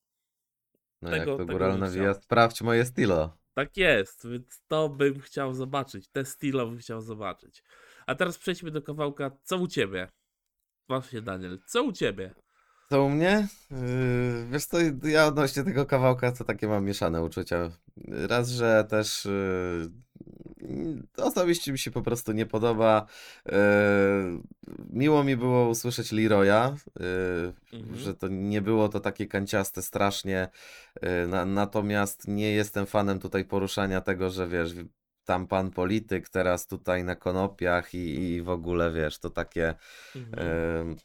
No tego- jak to tego góral bym nawija, chciał. sprawdź moje stilo. tak jest, więc to bym chciał zobaczyć. Te stilo bym chciał zobaczyć. A teraz przejdźmy do kawałka Co u ciebie? Właśnie, Daniel, co u ciebie? Co u mnie? Yy, wiesz co, ja odnośnie tego kawałka to takie mam mieszane uczucia. Raz, że też yy, osobiście mi się po prostu nie podoba. Yy, miło mi było usłyszeć Leroya, yy, Mhm. że to nie było to takie kanciaste strasznie. Yy, na, natomiast nie jestem fanem tutaj poruszania tego, że wiesz, tam pan polityk, teraz tutaj na konopiach i, i w ogóle wiesz, to takie. Mhm.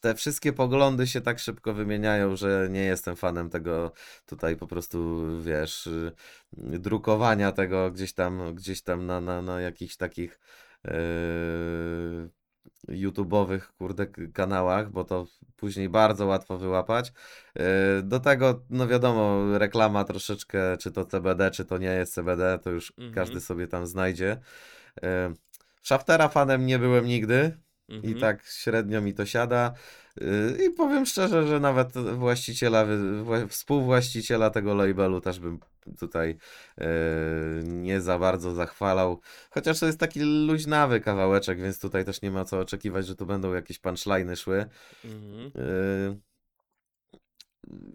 Te wszystkie poglądy się tak szybko wymieniają, że nie jestem fanem tego tutaj po prostu, wiesz, y, drukowania tego gdzieś tam, gdzieś tam na, na, na jakichś takich yy, YouTube'owych, kurde, kanałach, bo to później bardzo łatwo wyłapać. Yy, do tego, no wiadomo, reklama troszeczkę, czy to CBD, czy to nie jest CBD, to już Mhm. każdy sobie tam znajdzie. Yy, Shaftera fanem nie byłem nigdy, i Mhm. tak średnio mi to siada. Yy, I powiem szczerze, że nawet właściciela, współwłaściciela tego labelu też bym tutaj yy, nie za bardzo zachwalał. Chociaż to jest taki luźnawy kawałeczek, więc tutaj też nie ma co oczekiwać, że tu będą jakieś punchliny szły. Mhm. Yy,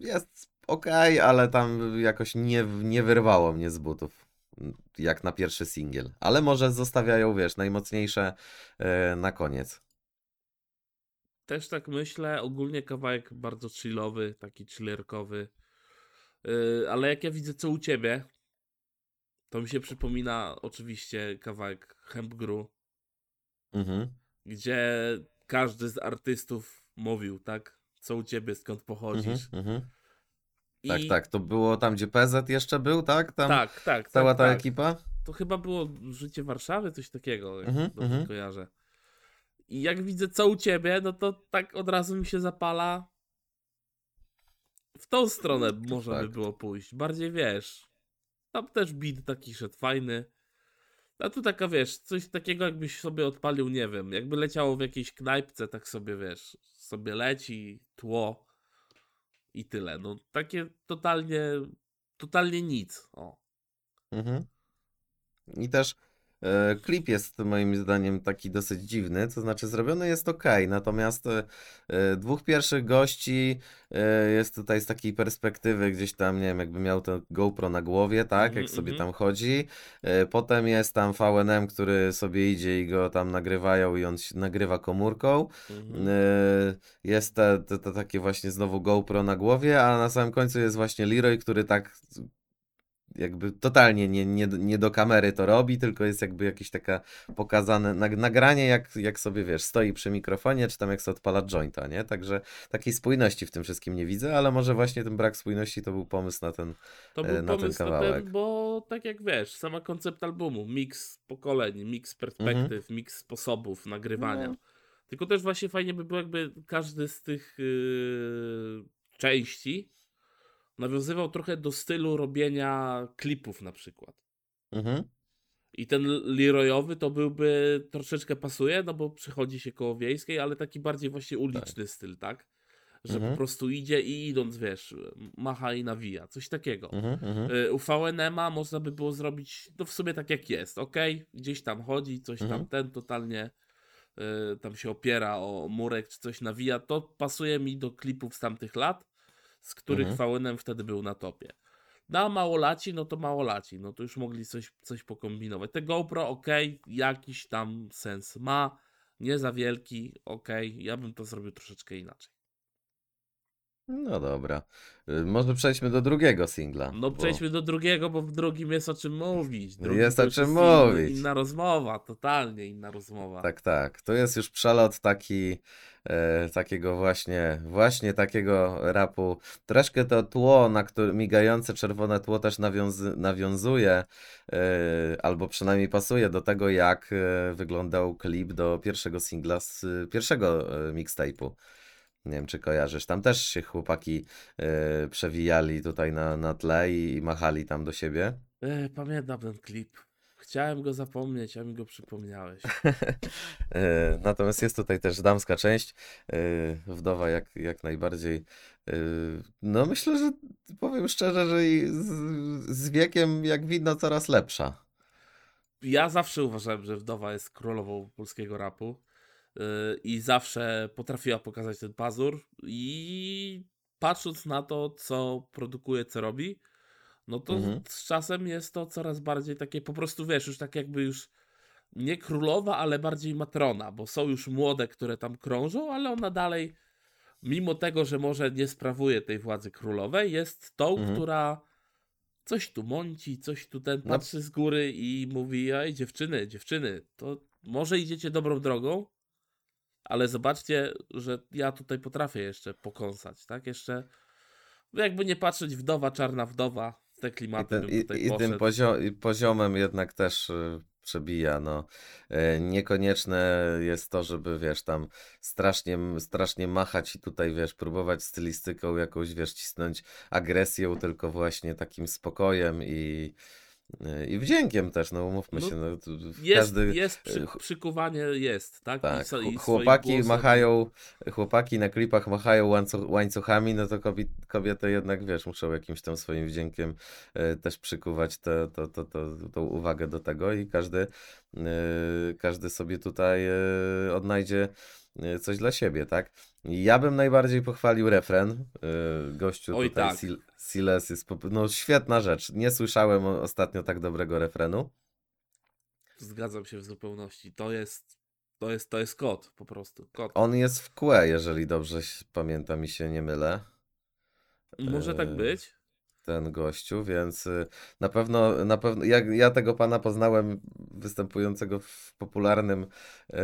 Jest ok, ale tam jakoś nie, nie wyrwało mnie z butów. Jak na pierwszy singiel. Ale może zostawiają, wiesz, najmocniejsze yy, na koniec. Też tak myślę. Ogólnie kawałek bardzo chillowy, taki chillerkowy. Yy, ale jak ja widzę co u ciebie, to mi się przypomina oczywiście kawałek Hemp Gru, Mhm. gdzie każdy z artystów mówił, tak? Co u ciebie, skąd pochodzisz. Mhm, mhm. Tak, I... tak. To było tam, gdzie PZ jeszcze był, tak? Tam Tak, tak. cała tak, ta tak. ekipa? To chyba było Życie Warszawy, coś takiego, jak Mhm, dobrze mhm. kojarzę. I jak widzę co u ciebie, no to tak od razu mi się zapala. W tą stronę można by tak. było pójść. Bardziej wiesz. Tam też beat taki szedł fajny. A tu taka wiesz, coś takiego jakbyś sobie odpalił, nie wiem, jakby leciało w jakiejś knajpce, tak sobie wiesz, sobie leci, tło i tyle. No takie totalnie, totalnie nic. O. Mhm. I też klip jest moim zdaniem taki dosyć dziwny, to znaczy zrobiony jest ok, natomiast e, e, dwóch pierwszych gości e, jest tutaj z takiej perspektywy gdzieś tam, nie wiem, jakby miał to GoPro na głowie, tak, Mhm, jak sobie mhm. tam chodzi. E, potem jest tam VNM, który sobie idzie i go tam nagrywają i on się nagrywa komórką. Mhm. E, Jest te, te, te takie właśnie znowu GoPro na głowie, a na samym końcu jest właśnie Leroy, który tak jakby totalnie nie, nie, nie do kamery to robi, tylko jest jakby jakieś taka pokazane nagranie, jak, jak sobie wiesz, stoi przy mikrofonie, czy tam jak sobie odpala jointa, nie? Także takiej spójności w tym wszystkim nie widzę, ale może właśnie ten brak spójności to był pomysł na ten, to był na pomysł ten kawałek. Na ten, bo tak jak wiesz, sama koncept albumu, miks pokoleń, miks perspektyw, mhm. miks sposobów nagrywania. No. Tylko też właśnie fajnie by było, jakby każdy z tych yy, części nawiązywał trochę do stylu robienia klipów na przykład. Mhm. I ten Leroyowy to byłby troszeczkę pasuje, no bo przychodzi się koło wiejskiej, ale taki bardziej właśnie uliczny tak. styl, tak? Że mhm. po prostu idzie i idąc, wiesz, macha i nawija, coś takiego. Mhm, mhm. Y, U VNM-a można by było zrobić, no w sumie tak jak jest, ok? Gdzieś tam chodzi, coś tam mhm. ten totalnie y, tam się opiera o murek czy coś nawija. To pasuje mi do klipów z tamtych lat z których mhm. VNM wtedy był na topie. Na małolaci, no to małolaci, no to już mogli coś, coś pokombinować. Te GoPro, ok, jakiś tam sens ma, nie za wielki, ok, ja bym to zrobił troszeczkę inaczej. No dobra. Y, może przejdźmy do drugiego singla. No bo... przejdźmy do drugiego, bo w drugim jest o czym mówić. Drugi jest o czym mówić. Inna rozmowa, totalnie inna rozmowa. Tak, tak. To jest już przelot taki e, takiego właśnie, właśnie takiego rapu. Troszkę to tło, na które migające czerwone tło też nawiązy, nawiązuje, e, albo przynajmniej pasuje do tego, jak e, wyglądał klip do pierwszego singla z pierwszego e, mixtape'u. Nie wiem, czy kojarzysz. Tam też się chłopaki e, przewijali tutaj na, na tle i, i machali tam do siebie. E, pamiętam ten klip. Chciałem go zapomnieć, a mi go przypomniałeś. e, natomiast jest tutaj też damska część. Wdowa jak, jak najbardziej. No myślę, że powiem szczerze, że z, z wiekiem jak widno coraz lepsza. Ja zawsze uważałem, że wdowa jest królową polskiego rapu i zawsze potrafiła pokazać ten pazur i patrząc na to, co produkuje, co robi, no to mhm. z czasem jest to coraz bardziej takie, po prostu wiesz, już tak jakby już nie królowa, ale bardziej matrona, bo są już młode, które tam krążą, ale ona dalej, mimo tego, że może nie sprawuje tej władzy królowej, jest tą, mhm. która coś tu mąci, coś tu ten no. patrzy z góry i mówi, ej dziewczyny, dziewczyny, to może idziecie dobrą drogą, ale zobaczcie, że ja tutaj potrafię jeszcze pokąsać, tak? Jeszcze, jakby nie patrzeć, wdowa, czarna wdowa, te klimaty I, ten, i, i tym poziomem jednak też y, przebija, no. E, niekonieczne jest to, żeby, wiesz, tam strasznie, strasznie machać i tutaj, wiesz, próbować stylistyką jakąś, wiesz, cisnąć agresją, tylko właśnie takim spokojem i I wdziękiem też, no umówmy no, się. No, jest, każdy... jest przy, przykuwanie, jest, tak? tak. I, i chłopaki machają, chłopaki na klipach machają łańcuch, łańcuchami, no to kobiety, kobiety jednak, wiesz, muszą jakimś tam swoim wdziękiem e, też przykuwać te, to, to, to, tą uwagę do tego i każdy, e, każdy sobie tutaj e, odnajdzie e, coś dla siebie, tak? Ja bym najbardziej pochwalił refren. E, gościu Oj, tutaj, tak. Siles jest no, świetna rzecz. Nie słyszałem ostatnio tak dobrego refrenu. Zgadzam się w zupełności. To jest, to jest, to jest kod po prostu. Kod. On jest w kłe, jeżeli dobrze pamiętam i się nie mylę. Może tak e, być ten gościu, więc y, na pewno, na pewno ja, ja tego pana poznałem występującego w popularnym e,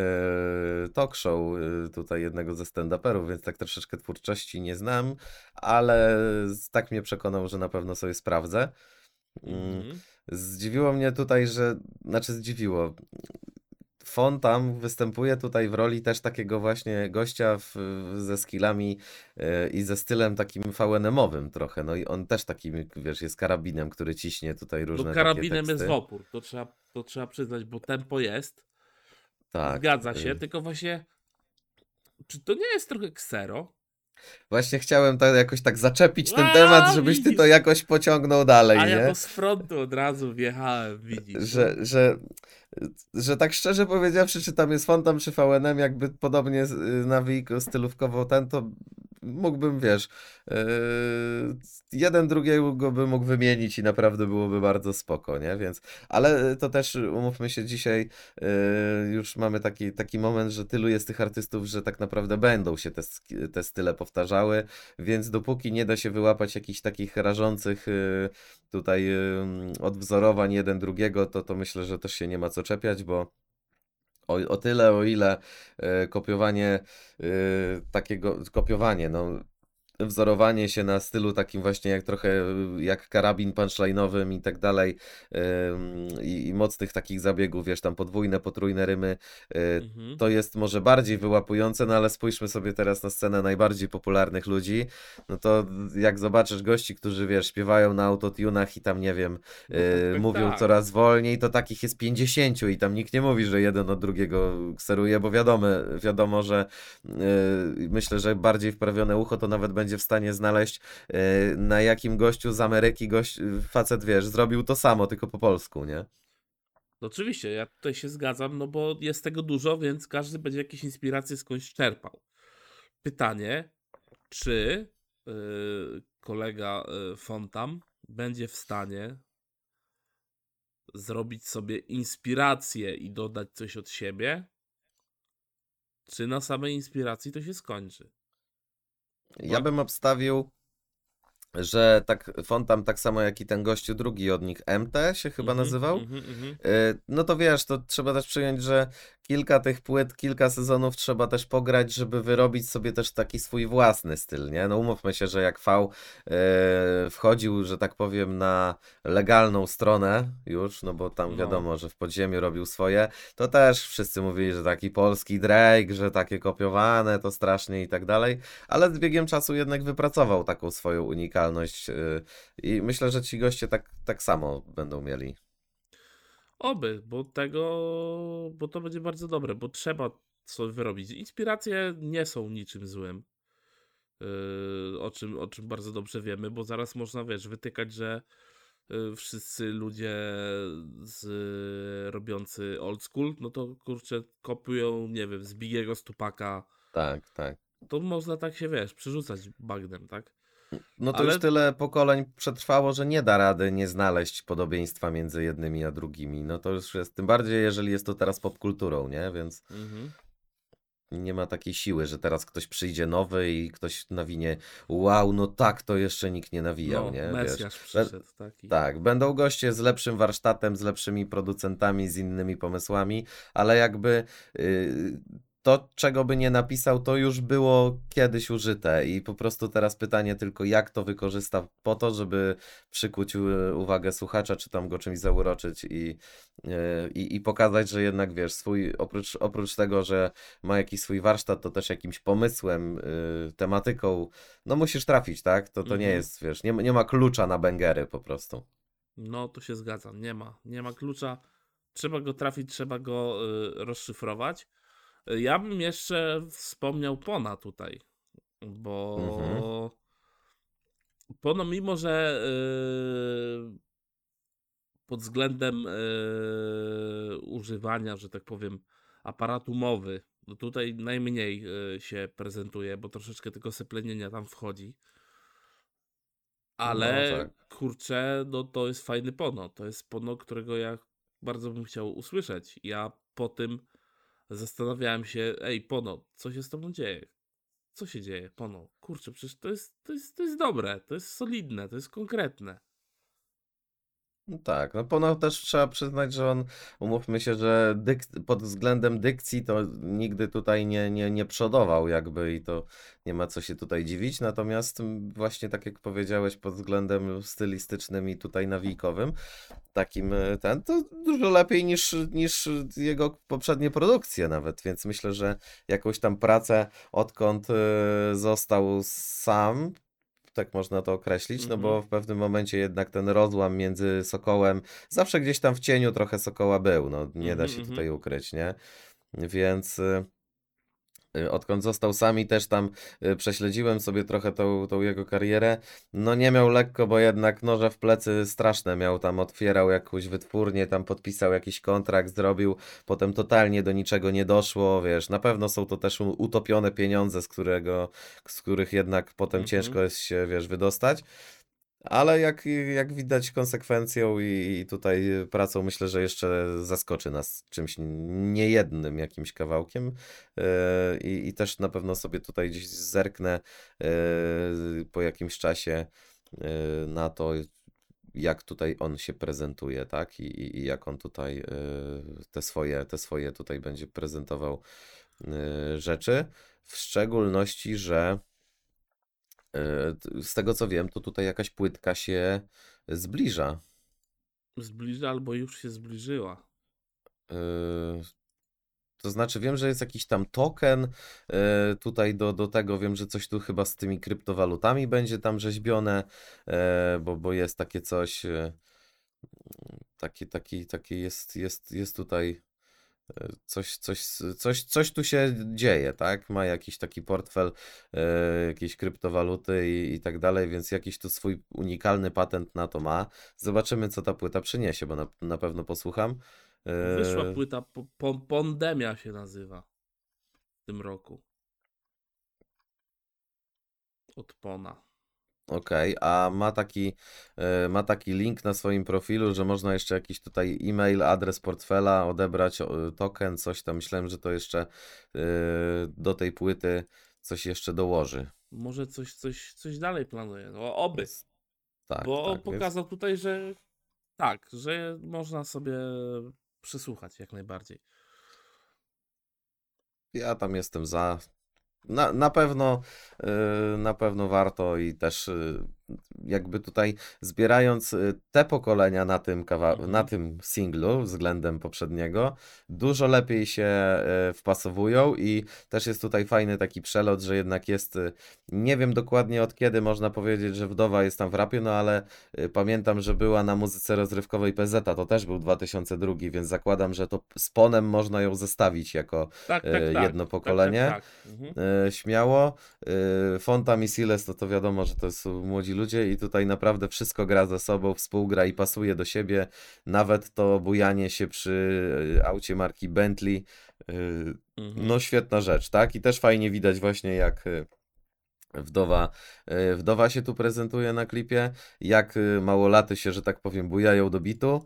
talk show e, tutaj jednego ze stand-uperów, więc tak troszeczkę twórczości nie znam, ale tak mnie przekonał, że na pewno sobie sprawdzę. Mm. Mhm. Zdziwiło mnie tutaj, że, znaczy zdziwiło, Fon tam występuje tutaj w roli też takiego właśnie gościa w, ze skillami yy, i ze stylem takim VNM-owym trochę. No i on też takim, wiesz, jest karabinem, który ciśnie tutaj różne no, karabinem jest w opór, to trzeba, to trzeba przyznać, bo tempo jest. Tak. Zgadza się, yy. tylko właśnie czy to nie jest trochę ksero? Właśnie chciałem tak jakoś tak zaczepić ten A, temat, żebyś widzisz. ty to jakoś pociągnął dalej, A nie? ja to z frontu od razu wjechałem, widzisz. Że, że, że tak szczerze powiedziawszy, czy tam jest Fontam, czy VNM, jakby podobnie nawijko stylówkowo ten, to mógłbym, wiesz, yy, jeden drugiego by mógł wymienić i naprawdę byłoby bardzo spoko, nie? Więc, ale to też umówmy się dzisiaj, yy, już mamy taki, taki moment, że tylu jest tych artystów, że tak naprawdę będą się te, te style powtarzały, więc dopóki nie da się wyłapać jakichś takich rażących yy, tutaj odwzorowań jeden drugiego, to, to myślę, że też się nie ma co czepiać, bo o, o tyle, o ile y, kopiowanie y, takiego, kopiowanie, no wzorowanie się na stylu takim właśnie jak trochę jak karabin punchline'owym i tak dalej i, i mocnych takich zabiegów, wiesz, tam podwójne, potrójne rymy, y, mhm. to jest może bardziej wyłapujące, no ale spójrzmy sobie teraz na scenę najbardziej popularnych ludzi, no to jak zobaczysz gości, którzy, wiesz, śpiewają na autotunach i tam, nie wiem, no tak, y, tak, mówią tak. coraz wolniej, to takich jest 50 i tam nikt nie mówi, że jeden od drugiego kseruje, bo wiadomo, wiadomo, że yy, myślę, że bardziej wprawione ucho to nawet będzie w stanie znaleźć, e, na jakim gościu z Ameryki gość, facet, wiesz, zrobił to samo, tylko po polsku, nie? No oczywiście, ja tutaj się zgadzam, no bo jest tego dużo, więc każdy będzie jakieś inspiracje skądś czerpał. Pytanie, czy yy, kolega yy, Fontam będzie w stanie zrobić sobie inspirację i dodać coś od siebie, czy na samej inspiracji to się skończy? Ja bym obstawił, że tak Fontam tak samo jak i ten gościu drugi od nich, MT się chyba mm -hmm, nazywał. Mm -hmm. No to wiesz, to trzeba też przyjąć, że kilka tych płyt, kilka sezonów trzeba też pograć, żeby wyrobić sobie też taki swój własny styl, nie? No umówmy się, że jak V yy, wchodził, że tak powiem, na legalną stronę już, no bo tam no. wiadomo, że w podziemiu robił swoje, to też wszyscy mówili, że taki polski Drake, że takie kopiowane, to strasznie i tak dalej, ale z biegiem czasu jednak wypracował taką swoją unikalność yy, i myślę, że ci goście tak, tak samo będą mieli. Oby, bo tego, bo to będzie bardzo dobre, bo trzeba coś wyrobić. Inspiracje nie są niczym złym. Yy, o, czym, o czym bardzo dobrze wiemy, bo zaraz można, wiesz, wytykać, że yy, wszyscy ludzie z, robiący old school, no to kurczę, kopiują, nie wiem, z Bigiego Stupaka. Tak, tak. To można tak się, wiesz, przerzucać bagnem, tak? No to Ale... już tyle pokoleń przetrwało, że nie da rady nie znaleźć podobieństwa między jednymi a drugimi. No to już jest, tym bardziej jeżeli jest to teraz popkulturą, nie? Więc mhm. nie ma takiej siły, że teraz ktoś przyjdzie nowy i ktoś nawinie wow, no tak, to jeszcze nikt nie nawijał, no, nie? Mesjasz Wiesz, przyszedł, taki. Tak, będą goście z lepszym warsztatem, z lepszymi producentami, z innymi pomysłami, ale jakby... Yy, to, czego by nie napisał, to już było kiedyś użyte i po prostu teraz pytanie tylko, jak to wykorzysta po to, żeby przykuć uwagę słuchacza, czy tam go czymś zauroczyć i, e, i, i pokazać, że jednak, wiesz, swój, oprócz, oprócz tego, że ma jakiś swój warsztat, to też jakimś pomysłem, y, tematyką, no musisz trafić, tak? To, to nie mhm. jest, wiesz, nie, nie ma klucza na bęgery po prostu. No, tu się zgadzam, nie ma, nie ma klucza, trzeba go trafić, trzeba go y, rozszyfrować. Ja bym jeszcze wspomniał Pona tutaj, bo mhm. Pono, mimo że yy, pod względem yy, używania, że tak powiem, aparatu mowy, no tutaj najmniej yy, się prezentuje, bo troszeczkę tylko seplenienia tam wchodzi. Ale no, tak. kurczę, no to jest fajny Pono. To jest Pono, którego ja bardzo bym chciał usłyszeć. Ja po tym zastanawiałem się, ej, Pono, co się z tobą dzieje? Co się dzieje, Pono? Kurczę, przecież to jest, to jest, to jest dobre, to jest solidne, to jest konkretne. No tak, no ponadto też trzeba przyznać, że on, umówmy się, że dyk- pod względem dykcji to nigdy tutaj nie, nie, nie przodował jakby i to nie ma co się tutaj dziwić, natomiast właśnie tak jak powiedziałeś pod względem stylistycznym i tutaj nawijkowym, takim e, ten, to dużo lepiej niż, niż jego poprzednie produkcje nawet, więc myślę, że jakąś tam pracę odkąd e, został sam, tak można to określić, no bo mhm. w pewnym momencie jednak ten rozłam między Sokołem, zawsze gdzieś tam w cieniu trochę Sokoła był, no nie da się mhm, tutaj mhm. ukryć, nie? Więc Y, Odkąd został sami, też tam y, prześledziłem sobie trochę tą, tą jego karierę. No nie miał lekko, bo jednak noże w plecy straszne miał. Tam otwierał jakąś wytwórnię, tam podpisał jakiś kontrakt, zrobił. Potem totalnie do niczego nie doszło, wiesz. Na pewno są to też utopione pieniądze, z którego, z których jednak potem Mhm. ciężko jest się, wiesz, wydostać. Ale jak, jak widać konsekwencją i, tutaj pracą, myślę, że jeszcze zaskoczy nas czymś niejednym jakimś kawałkiem. E, I, I też na pewno sobie tutaj gdzieś zerknę e, po jakimś czasie e, na to, jak tutaj on się prezentuje, tak? I, i- jak on tutaj te swoje, te swoje tutaj będzie prezentował rzeczy. W szczególności, że z tego co wiem, to tutaj jakaś płytka się zbliża. Zbliża albo już się zbliżyła. E, To znaczy, wiem, że jest jakiś tam token e, tutaj do, do tego. Wiem, że coś tu chyba z tymi kryptowalutami będzie tam rzeźbione, e, bo, bo jest takie coś. E, taki, taki, taki jest, jest, jest tutaj e, coś, coś, coś, coś tu się dzieje, tak? Ma jakiś taki portfel, e, jakieś kryptowaluty i, i tak dalej, więc jakiś tu swój unikalny patent na to ma. Zobaczymy, co ta płyta przyniesie, bo na, na pewno posłucham. E, Wyszła płyta, po, Pandemia się nazywa w tym roku. Od Pona. Okej, a ma taki, e, ma taki link na swoim profilu, że można jeszcze jakiś tutaj e-mail, adres portfela, odebrać token, coś tam. Myślałem, że to jeszcze e, do tej płyty coś jeszcze dołoży. Może coś, coś, coś dalej planuje. No, oby. Więc tak, Bo tak, więc pokazał tutaj, że tak, że można sobie przysłuchać jak najbardziej. ja tam jestem za. Na, na pewno, y, na pewno warto i też y, jakby tutaj zbierając y, te pokolenia na tym kawa- Mhm. na tym singlu względem poprzedniego, dużo lepiej się y, wpasowują i też jest tutaj fajny taki przelot, że jednak jest, y, nie wiem dokładnie od kiedy można powiedzieć, że Wdowa jest tam w rapie, no ale pamiętam, że była na muzyce rozrywkowej PZ, to też był 2002, więc zakładam, że to z Ponem można ją zestawić jako Tak, tak, tak. jedno tak, pokolenie. Tak, tak. Mhm. śmiało. Fonta Misiles to to wiadomo, że to są młodzi ludzie i tutaj naprawdę wszystko gra ze sobą, współgra i pasuje do siebie. Nawet to bujanie się przy e, aucie marki Bentley. e, Mhm. No świetna rzecz, tak? I też fajnie widać właśnie jak e, Wdowa, wdowa się tu prezentuje na klipie, jak małolaty się, że tak powiem, bujają do bitu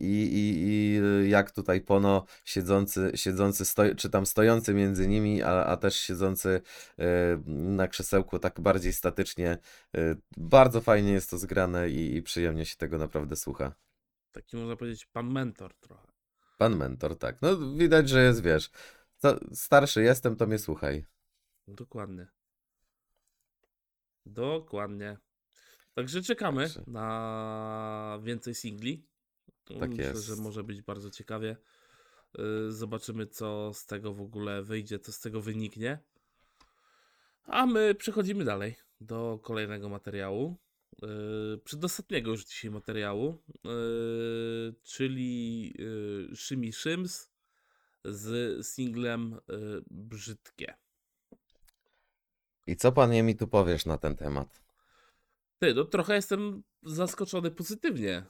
i, i, i e, jak tutaj Pono siedzący, siedzący stoi, czy tam stojący między nimi, a, a też siedzący e, na krzesełku tak bardziej statycznie. E, Bardzo fajnie jest to zgrane i, i przyjemnie się tego naprawdę słucha. Taki można powiedzieć pan mentor trochę. Pan mentor, tak. No widać, że jest, wiesz, co, starszy jestem, to mnie słuchaj. Dokładnie. Dokładnie. Także czekamy Także. na więcej singli. Tak Myślę, jest. że może być bardzo ciekawie. Yy, Zobaczymy, co z tego w ogóle wyjdzie, co z tego wyniknie. A my przechodzimy dalej do kolejnego materiału. Yy, Przedostatniego już dzisiaj materiału, yy, czyli yy, Szymi Szyms z singlem yy, Brzydkie. I co panie mi tu powiesz na ten temat? Ty, no trochę jestem zaskoczony pozytywnie.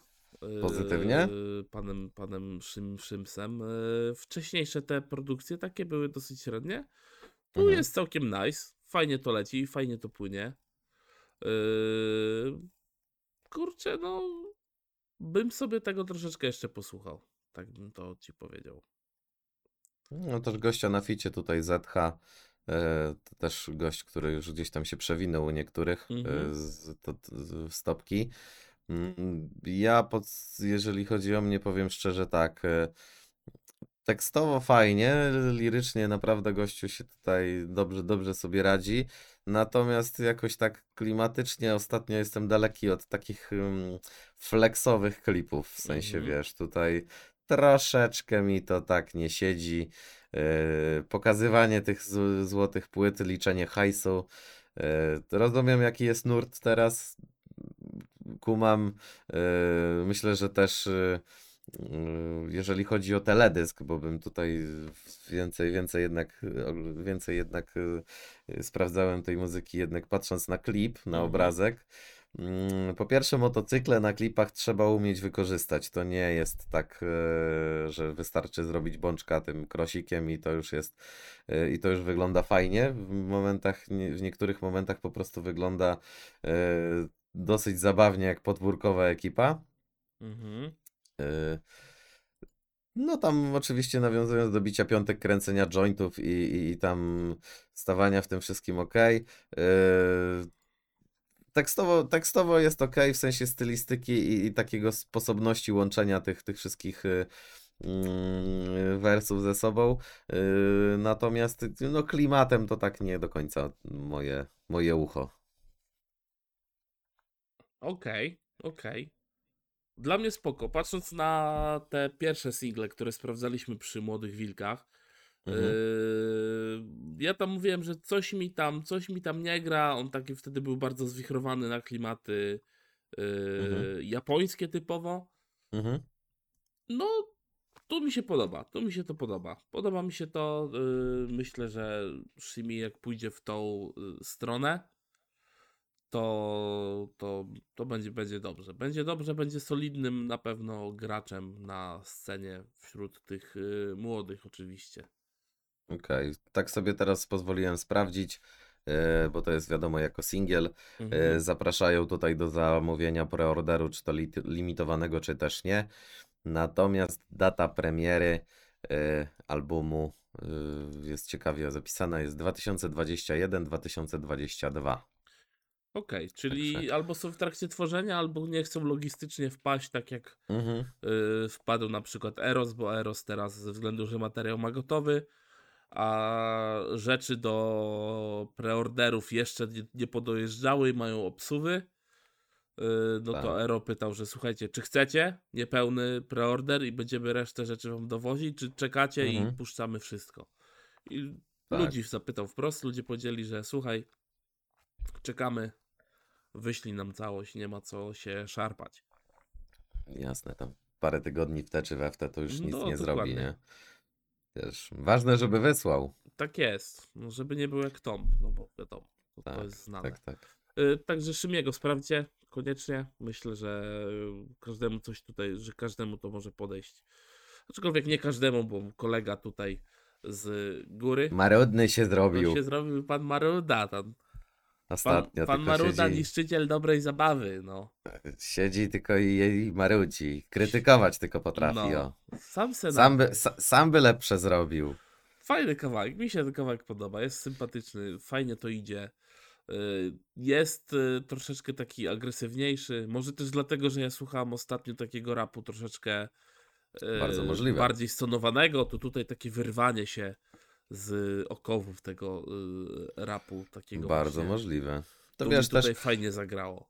Pozytywnie? Panem, panem Szym, Szymsem. Yy, Wcześniejsze te produkcje takie były dosyć średnie. Tu Mhm. jest całkiem nice. Fajnie to leci, fajnie to płynie. Yy, Kurczę, no. Bym sobie tego troszeczkę jeszcze posłuchał. Tak bym to ci powiedział. No też gościa na ficie tutaj ZH, e, to też gość, który już gdzieś tam się przewinął u niektórych e, Mhm. z, to, z, w stopki. Mm, Ja, pod, jeżeli chodzi o mnie, powiem szczerze tak, e, tekstowo fajnie, lirycznie naprawdę gościu się tutaj dobrze, dobrze sobie radzi, natomiast jakoś tak klimatycznie ostatnio jestem daleki od takich mm, flexowych klipów, w sensie Mhm. wiesz, tutaj troszeczkę mi to tak nie siedzi. Yy, pokazywanie tych złotych płyt, liczenie hajsu. Yy, rozumiem, jaki jest nurt teraz. Kumam. Yy, myślę, że też yy, Mm, Jeżeli chodzi o teledysk, bo bym tutaj więcej, więcej jednak, więcej jednak y, sprawdzałem tej muzyki, jednak patrząc na klip, na Mhm. obrazek. Mm, Po pierwsze, motocykle na klipach trzeba umieć wykorzystać. To nie jest tak, że wystarczy zrobić bączka tym krosikiem i to już jest, i to już wygląda fajnie. W momentach, w niektórych momentach po prostu wygląda dosyć zabawnie jak podwórkowa ekipa. Mhm. Y, No tam oczywiście nawiązując do bicia piątek, kręcenia jointów i, i, i tam stawania w tym wszystkim ok. Tekstowo, tekstowo jest ok, w sensie stylistyki i, i takiego sposobności łączenia tych, tych wszystkich y, mm, wersów ze sobą. Natomiast no, klimatem to tak nie do końca moje, moje ucho. Okej, okej. Dla mnie spoko. Patrząc na te pierwsze single, które sprawdzaliśmy przy Młodych Wilkach, Mhm. yy, ja tam mówiłem, że coś mi tam, coś mi tam nie gra. On taki wtedy był bardzo zwichrowany na klimaty yy, Mhm. japońskie typowo. Mhm. No, tu mi się podoba. Tu mi się to podoba. Podoba mi się to. Yy, myślę, że Shimi jak pójdzie w tą yy, stronę, to, to, to będzie, będzie dobrze. Będzie dobrze, będzie solidnym na pewno graczem na scenie wśród tych yy, młodych oczywiście. Okej, tak sobie teraz pozwoliłem sprawdzić, e, bo to jest wiadomo jako singiel. Mhm. E, Zapraszają tutaj do zamówienia preorderu, czy to li- limitowanego, czy też nie. Natomiast data premiery e, albumu e, jest ciekawie zapisana, jest 2021-2022. Okej, czyli Także- albo są w trakcie tworzenia, albo nie chcą logistycznie wpaść, tak jak Mhm. yy, wpadł na przykład Eros, bo Eros teraz ze względu, że materiał ma gotowy, a rzeczy do preorderów jeszcze nie, nie podojeżdżały i mają obsuwy. Yy, no to Tak. Ero pytał, że słuchajcie, czy chcecie niepełny preorder i będziemy resztę rzeczy wam dowozić, czy czekacie i Mhm. puszczamy wszystko. I Tak. ludzi zapytał wprost, ludzie powiedzieli, że słuchaj, czekamy, wyślij nam całość, nie ma co się szarpać. Jasne, tam parę tygodni w te czy we w te to już nic No, nie zrobi, dokładnie. nie? Wiesz, ważne, żeby wysłał. Tak jest, no, żeby nie był jak Tomb, no bo wiadomo, to, to Tak, jest znane. Tak, tak. Y, Także Szymiego sprawdźcie koniecznie. Myślę, że każdemu coś tutaj, że każdemu to może podejść. Aczkolwiek nie każdemu, bo kolega tutaj z góry. Marudny się To zrobił się zrobił pan Maruda. Pan, pan, ostatnio, pan tylko Maruda, siedzi... niszczyciel dobrej zabawy. No. Siedzi tylko i, i marudzi. Krytykować tylko potrafi, no. o. Sam se Sam by, sa, sam by lepsze zrobił. Fajny kawałek, mi się ten kawałek podoba, jest sympatyczny, fajnie to idzie. Y, Jest y, troszeczkę taki agresywniejszy, może też dlatego, że ja słuchałem ostatnio takiego rapu troszeczkę y, Bardzo możliwe. bardziej stonowanego, to tutaj takie wyrwanie się z okowów tego y, rapu takiego Bardzo właśnie. możliwe. To To wiesz, mi tutaj też, fajnie zagrało.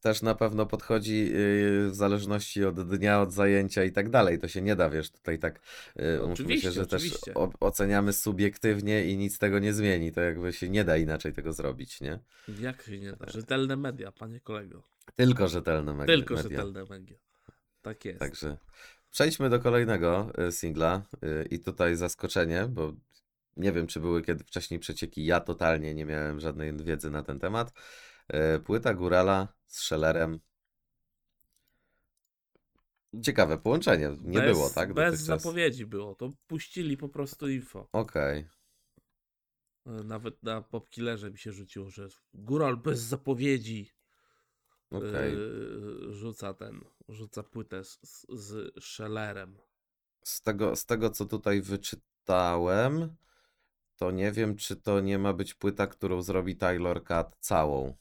też na pewno podchodzi yy, w zależności od dnia, od zajęcia i tak dalej. To się nie da, wiesz, tutaj tak umówmy Oczywiście, się, że też oczywiście. o, oceniamy subiektywnie i nic tego nie zmieni. To jakby się nie da inaczej tego zrobić, nie? Jak się nie da? Rzetelne media, panie kolego. Tylko rzetelne me- Tylko media. rzetelne media. Tak jest. Także przejdźmy do kolejnego y, singla y, i tutaj zaskoczenie, bo nie wiem, czy były kiedy wcześniej przecieki. Ja totalnie nie miałem żadnej wiedzy na ten temat. Y, Płyta Górala z Szellerem. Ciekawe połączenie. Nie bez, było, tak? Bez zapowiedzi było. To puścili po prostu info. Okej. E, Nawet na Popkillerze mi się rzuciło, że Góral bez zapowiedzi e, rzuca ten, rzuca płytę z, z, z Shellerem. Z tego, z tego, co tutaj wyczytałem, to nie wiem, czy to nie ma być płyta, którą zrobi Taylor Cat całą.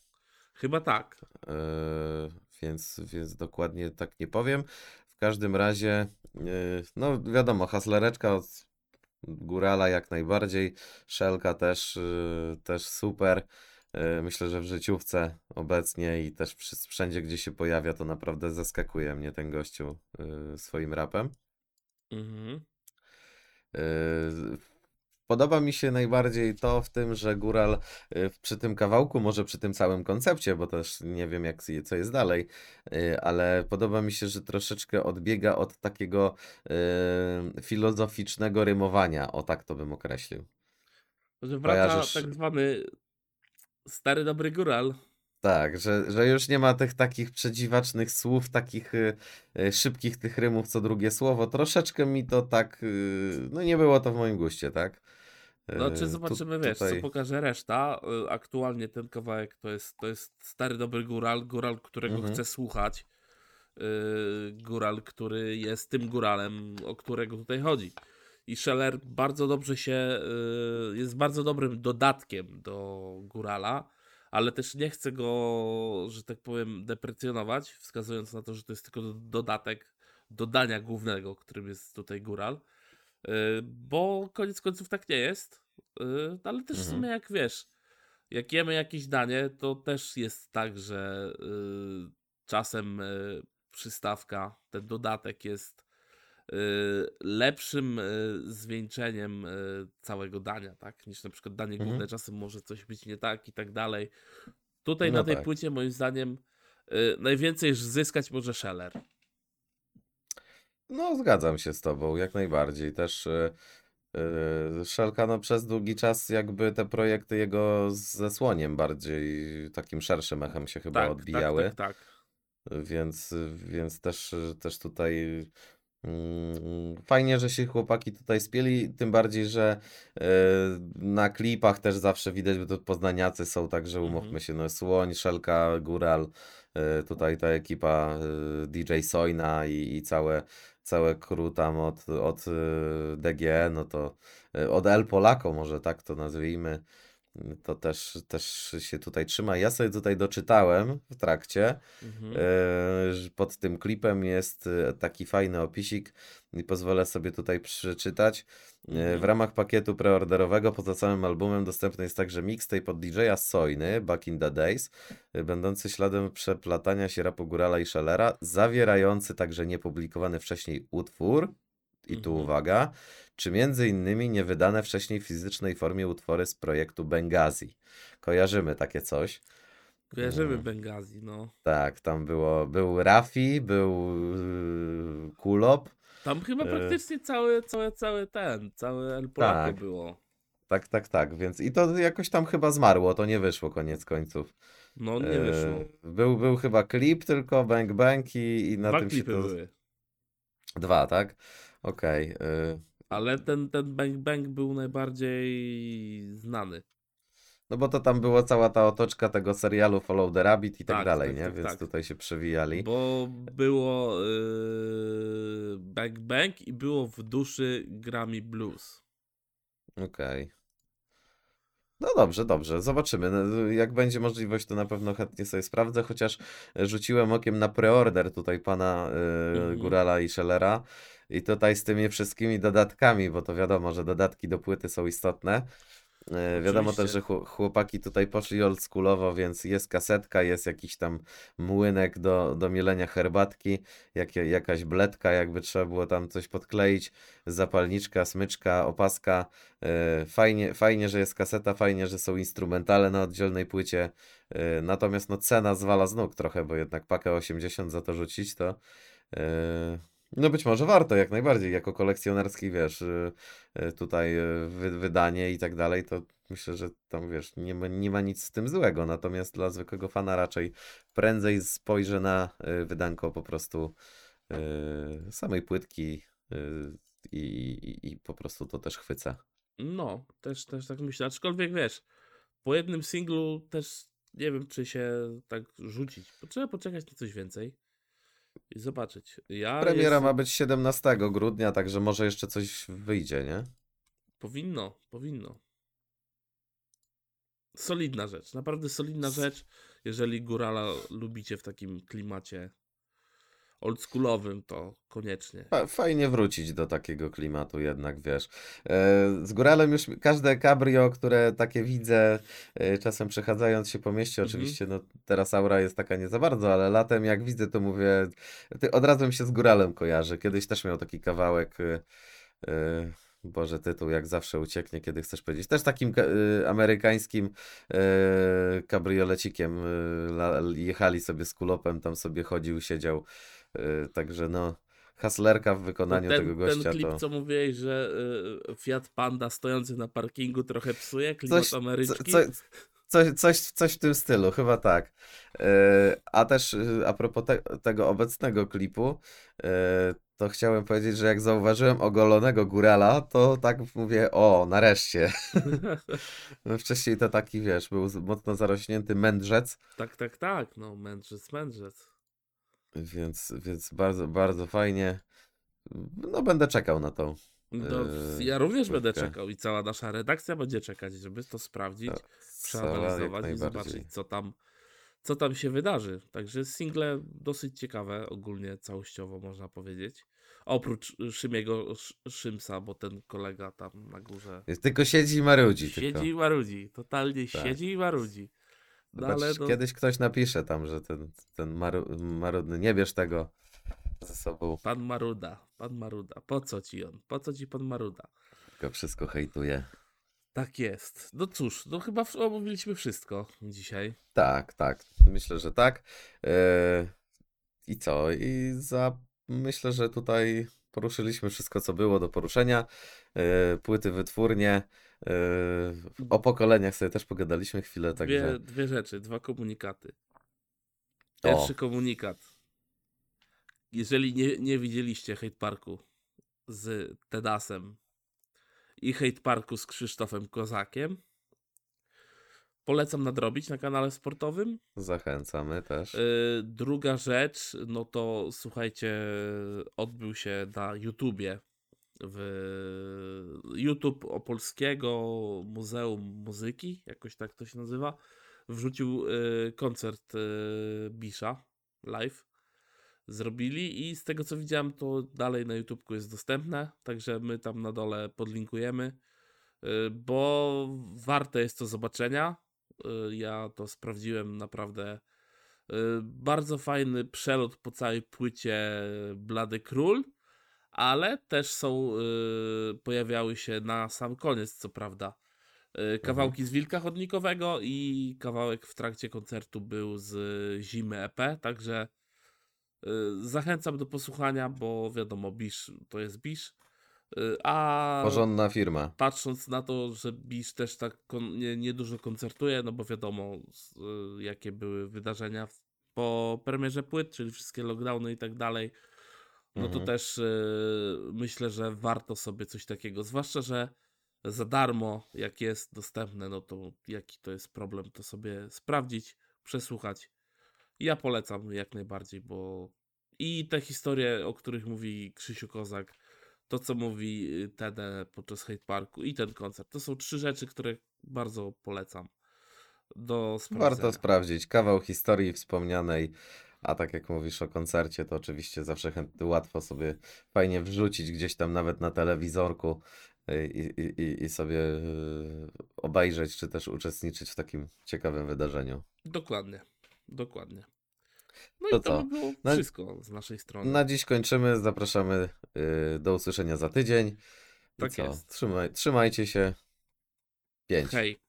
Chyba tak. Yy, więc, więc dokładnie tak nie powiem. W każdym razie, yy, no wiadomo, haslereczka od Górala jak najbardziej, Szelka też, yy, też super. Myślę, że w życiówce obecnie i też wszędzie, gdzie się pojawia, to naprawdę zaskakuje mnie ten gościu swoim rapem. Mhm. Podoba mi się najbardziej to w tym, że Góral y, przy tym kawałku, może przy tym całym koncepcie, bo też nie wiem jak, co jest dalej, y, ale podoba mi się, że troszeczkę odbiega od takiego y, filozoficznego rymowania, o tak to bym określił. Że wraca Kojarzysz- tak zwany stary dobry góral. Tak, że, że już nie ma tych takich przedziwacznych słów, takich y, szybkich tych rymów co drugie słowo. Troszeczkę mi to tak, y, no nie było to w moim guście, tak? No czy tu- zobaczymy, wiesz, tutaj- co pokaże reszta. Y, Aktualnie ten kawałek to jest, to jest stary dobry góral, góral, którego Mhm. chcę słuchać. Y, Góral, który jest tym góralem, o którego tutaj chodzi. I Scheller bardzo dobrze się, jest bardzo dobrym dodatkiem do górala, ale też nie chcę go, że tak powiem, deprecjonować, wskazując na to, że to jest tylko do- dodatek do dania głównego, którym jest tutaj góral. Y, Bo koniec końców tak nie jest. Y, Ale też w Mhm. sumie jak wiesz, jak jemy jakieś danie, to też jest tak, że y, czasem przystawka, ten dodatek jest lepszym zwieńczeniem całego dania, tak? Niż na przykład danie Mhm. główne. Czasem może coś być nie tak i tak dalej. Tutaj No na tej tak. płycie moim zdaniem najwięcej zyskać może Scheller. No, zgadzam się z tobą, jak najbardziej. Też y, y, Szelka, no przez długi czas jakby te projekty jego ze słoniem bardziej takim szerszym echem się chyba Tak, odbijały. tak, tak, tak. Więc, więc też, też tutaj mm, fajnie, że się chłopaki tutaj spieli, tym bardziej, że e, na klipach też zawsze widać, że to poznaniacy są, także Mhm. umówmy się, no Słoń, Szelka, Góral, e, tutaj ta ekipa e, DJ Sojna i, i całe, całe crew tam od, od e, DG, no to e, od El Polako może tak to nazwijmy, to też, też się tutaj trzyma. Ja sobie tutaj doczytałem w trakcie, Mhm. Pod tym klipem jest taki fajny opisik i pozwolę sobie tutaj przeczytać. E, Mhm. W ramach pakietu preorderowego poza samym albumem dostępny jest także mixtape od DJ-a Sojny, Back in the Days, e, będący śladem przeplatania się rapu Górala i Szellera, zawierający także niepublikowany wcześniej utwór, i tu Mhm. uwaga, czy między innymi niewydane wcześniej w fizycznej formie utwory z projektu Bengazi. Kojarzymy takie coś. Kojarzymy Mm. Bengazi, no. Tak, tam było, był Rafi, był yy, Kulop. Tam chyba E. praktycznie cały, cały, cały ten, cały El Polaco Tak. było. Tak, tak, tak, więc i to jakoś tam chyba zmarło, to nie wyszło koniec końców. No nie E, wyszło. Był, był chyba klip tylko, Bang Bang i, i na Dwa tym się klipy to... były. Dwa, tak? Okej. y, Ale ten, ten Bang Bang był najbardziej znany. No bo to tam była cała ta otoczka tego serialu Follow the Rabbit i tak, Tak, dalej, tak, nie? tak, Więc tak. tutaj się przewijali. Bo było yy, Bang Bang i było w duszy Grammy Blues. Okej. No dobrze, dobrze, zobaczymy. No, Jak będzie możliwość, to na pewno chętnie sobie sprawdzę, chociaż rzuciłem okiem na preorder tutaj pana y, Mhm. Górala i Schellera i tutaj z tymi wszystkimi dodatkami, bo to wiadomo, że dodatki do płyty są istotne. Y, Wiadomo też, Oczywiście. że chł- chłopaki tutaj poszli oldschoolowo, więc jest kasetka, jest jakiś tam młynek do, do mielenia herbatki, jakie, jakaś bledka, jakby trzeba było tam coś podkleić, zapalniczka, smyczka, opaska. E, Fajnie, fajnie, że jest kaseta, fajnie, że są instrumentale na oddzielnej płycie. E, Natomiast no, cena zwala z nóg trochę, bo jednak pakę 80 za to rzucić to. e, No być może warto, jak najbardziej, jako kolekcjonerski, wiesz, e, e, tutaj wy, wydanie i tak dalej, to myślę, że tam, wiesz, nie ma, nie ma nic z tym złego, natomiast dla zwykłego fana raczej prędzej spojrzę na wydanko po prostu samej płytki i, i, i po prostu to też chwycę. No, też, też tak myślę. Aczkolwiek wiesz, po jednym singlu też nie wiem, czy się tak rzucić. Trzeba poczekać na coś więcej i zobaczyć. Ja Premiera jest... ma być 17 grudnia, także może jeszcze coś wyjdzie, nie? Powinno, powinno. Solidna rzecz, naprawdę solidna rzecz. Jeżeli górala lubicie w takim klimacie oldschoolowym, to koniecznie. Fa- Fajnie wrócić do takiego klimatu jednak, wiesz. E, Z góralem już każde cabrio, które takie widzę, e, czasem przechadzając się po mieście, Mhm. oczywiście, no teraz aura jest taka nie za bardzo, ale latem jak widzę, to mówię, ty, od razu mi się z góralem kojarzy. Kiedyś też miał taki kawałek, e, Boże, tytuł jak zawsze ucieknie, kiedy chcesz powiedzieć. Też takim y, amerykańskim y, kabriolecikiem y, la- jechali sobie z kulopem, tam sobie chodził, siedział. Y, także no, haslerka w wykonaniu ten, tego gościa ten klip, to... co mówiłeś, że y, Fiat Panda stojący na parkingu trochę psuje klimat Coś, co, Ameryczki. co, coś, coś, coś w tym stylu, chyba tak. E, A też a propos te, tego obecnego klipu, to chciałem powiedzieć, że jak zauważyłem ogolonego górala, to tak mówię, o, nareszcie. No Wcześniej to taki, wiesz, był mocno zarośnięty mędrzec, tak, tak, tak, no mędrzec, mędrzec. Więc, więc bardzo, bardzo fajnie. No będę czekał na to. No, Eee, ja również będę czekał i cała nasza redakcja będzie czekać, żeby to sprawdzić, przeanalizować i zobaczyć, co tam, co tam się wydarzy. Także single dosyć ciekawe, ogólnie całościowo można powiedzieć. Oprócz Szymiego Sz- Szymsa, bo ten kolega tam na górze Jest- Tylko siedzi i marudzi. tylko. siedzi i marudzi. Totalnie Tak. siedzi i marudzi. No ale Zobacz, no, Kiedyś ktoś napisze tam, że ten, ten maru, marudny, nie bierz tego ze sobą, pan Maruda, pan Maruda. Po co ci on? Po co ci pan Maruda? tylko wszystko hejtuje. Tak jest. No cóż, no chyba omówiliśmy wszystko dzisiaj. Tak, tak. Myślę, że tak. E, I co? I za, myślę, że tutaj poruszyliśmy wszystko, co było do poruszenia. E, Płyty, wytwórnie. E, O pokoleniach sobie też pogadaliśmy chwilę, Dwie, także. dwie rzeczy, dwa komunikaty. O. Pierwszy komunikat. Jeżeli nie, nie widzieliście Hate Parku z Tedasem i Hate Parku z Krzysztofem Kozakiem, polecam nadrobić na kanale sportowym. Zachęcamy też. Yy, druga rzecz, no to słuchajcie, odbył się na YouTubie. W YouTube Opolskiego Muzeum Muzyki, jakoś tak to się nazywa, wrzucił yy, koncert yy, Bisza live. Zrobili i z tego co widziałem, to dalej na YouTubku jest dostępne, także my tam na dole podlinkujemy, yy, bo warte jest to zobaczenia. Ja to sprawdziłem naprawdę. Bardzo fajny przelot po całej płycie Blady Król, ale też są, yy, pojawiały się na sam koniec, co prawda, yy, kawałki z Wilka Chodnikowego i kawałek w trakcie koncertu był z Zimy EP, także yy, zachęcam do posłuchania, bo wiadomo, Bisz to jest Bisz, a Porządna firma. patrząc na to, że Bisz też tak kon- nie, nie dużo koncertuje, no bo wiadomo, y, jakie były wydarzenia po premierze płyt, czyli wszystkie lockdowny i tak dalej, no to Mhm. też y, myślę, że warto sobie coś takiego, zwłaszcza, że za darmo, jak jest dostępne, no to jaki to jest problem, to sobie sprawdzić, przesłuchać. Ja polecam jak najbardziej, bo i te historie, o których mówi Krzysiu Kozak, to co mówi y, Tede podczas Hate Parku i ten koncert, to są trzy rzeczy, które bardzo polecam do sprawdzenia. Warto sprawdzić. Kawał historii wspomnianej. A tak jak mówisz o koncercie, to oczywiście zawsze chętnie, łatwo sobie fajnie wrzucić gdzieś tam nawet na telewizorku y, i, i, i, sobie y, obejrzeć, czy też uczestniczyć w takim ciekawym wydarzeniu. Dokładnie, dokładnie. No To i to co? by było Na- wszystko z naszej strony. Na dziś kończymy. Zapraszamy y, do usłyszenia za tydzień. I Tak co? jest. Trzymaj, trzymajcie się. Pięć. Hej.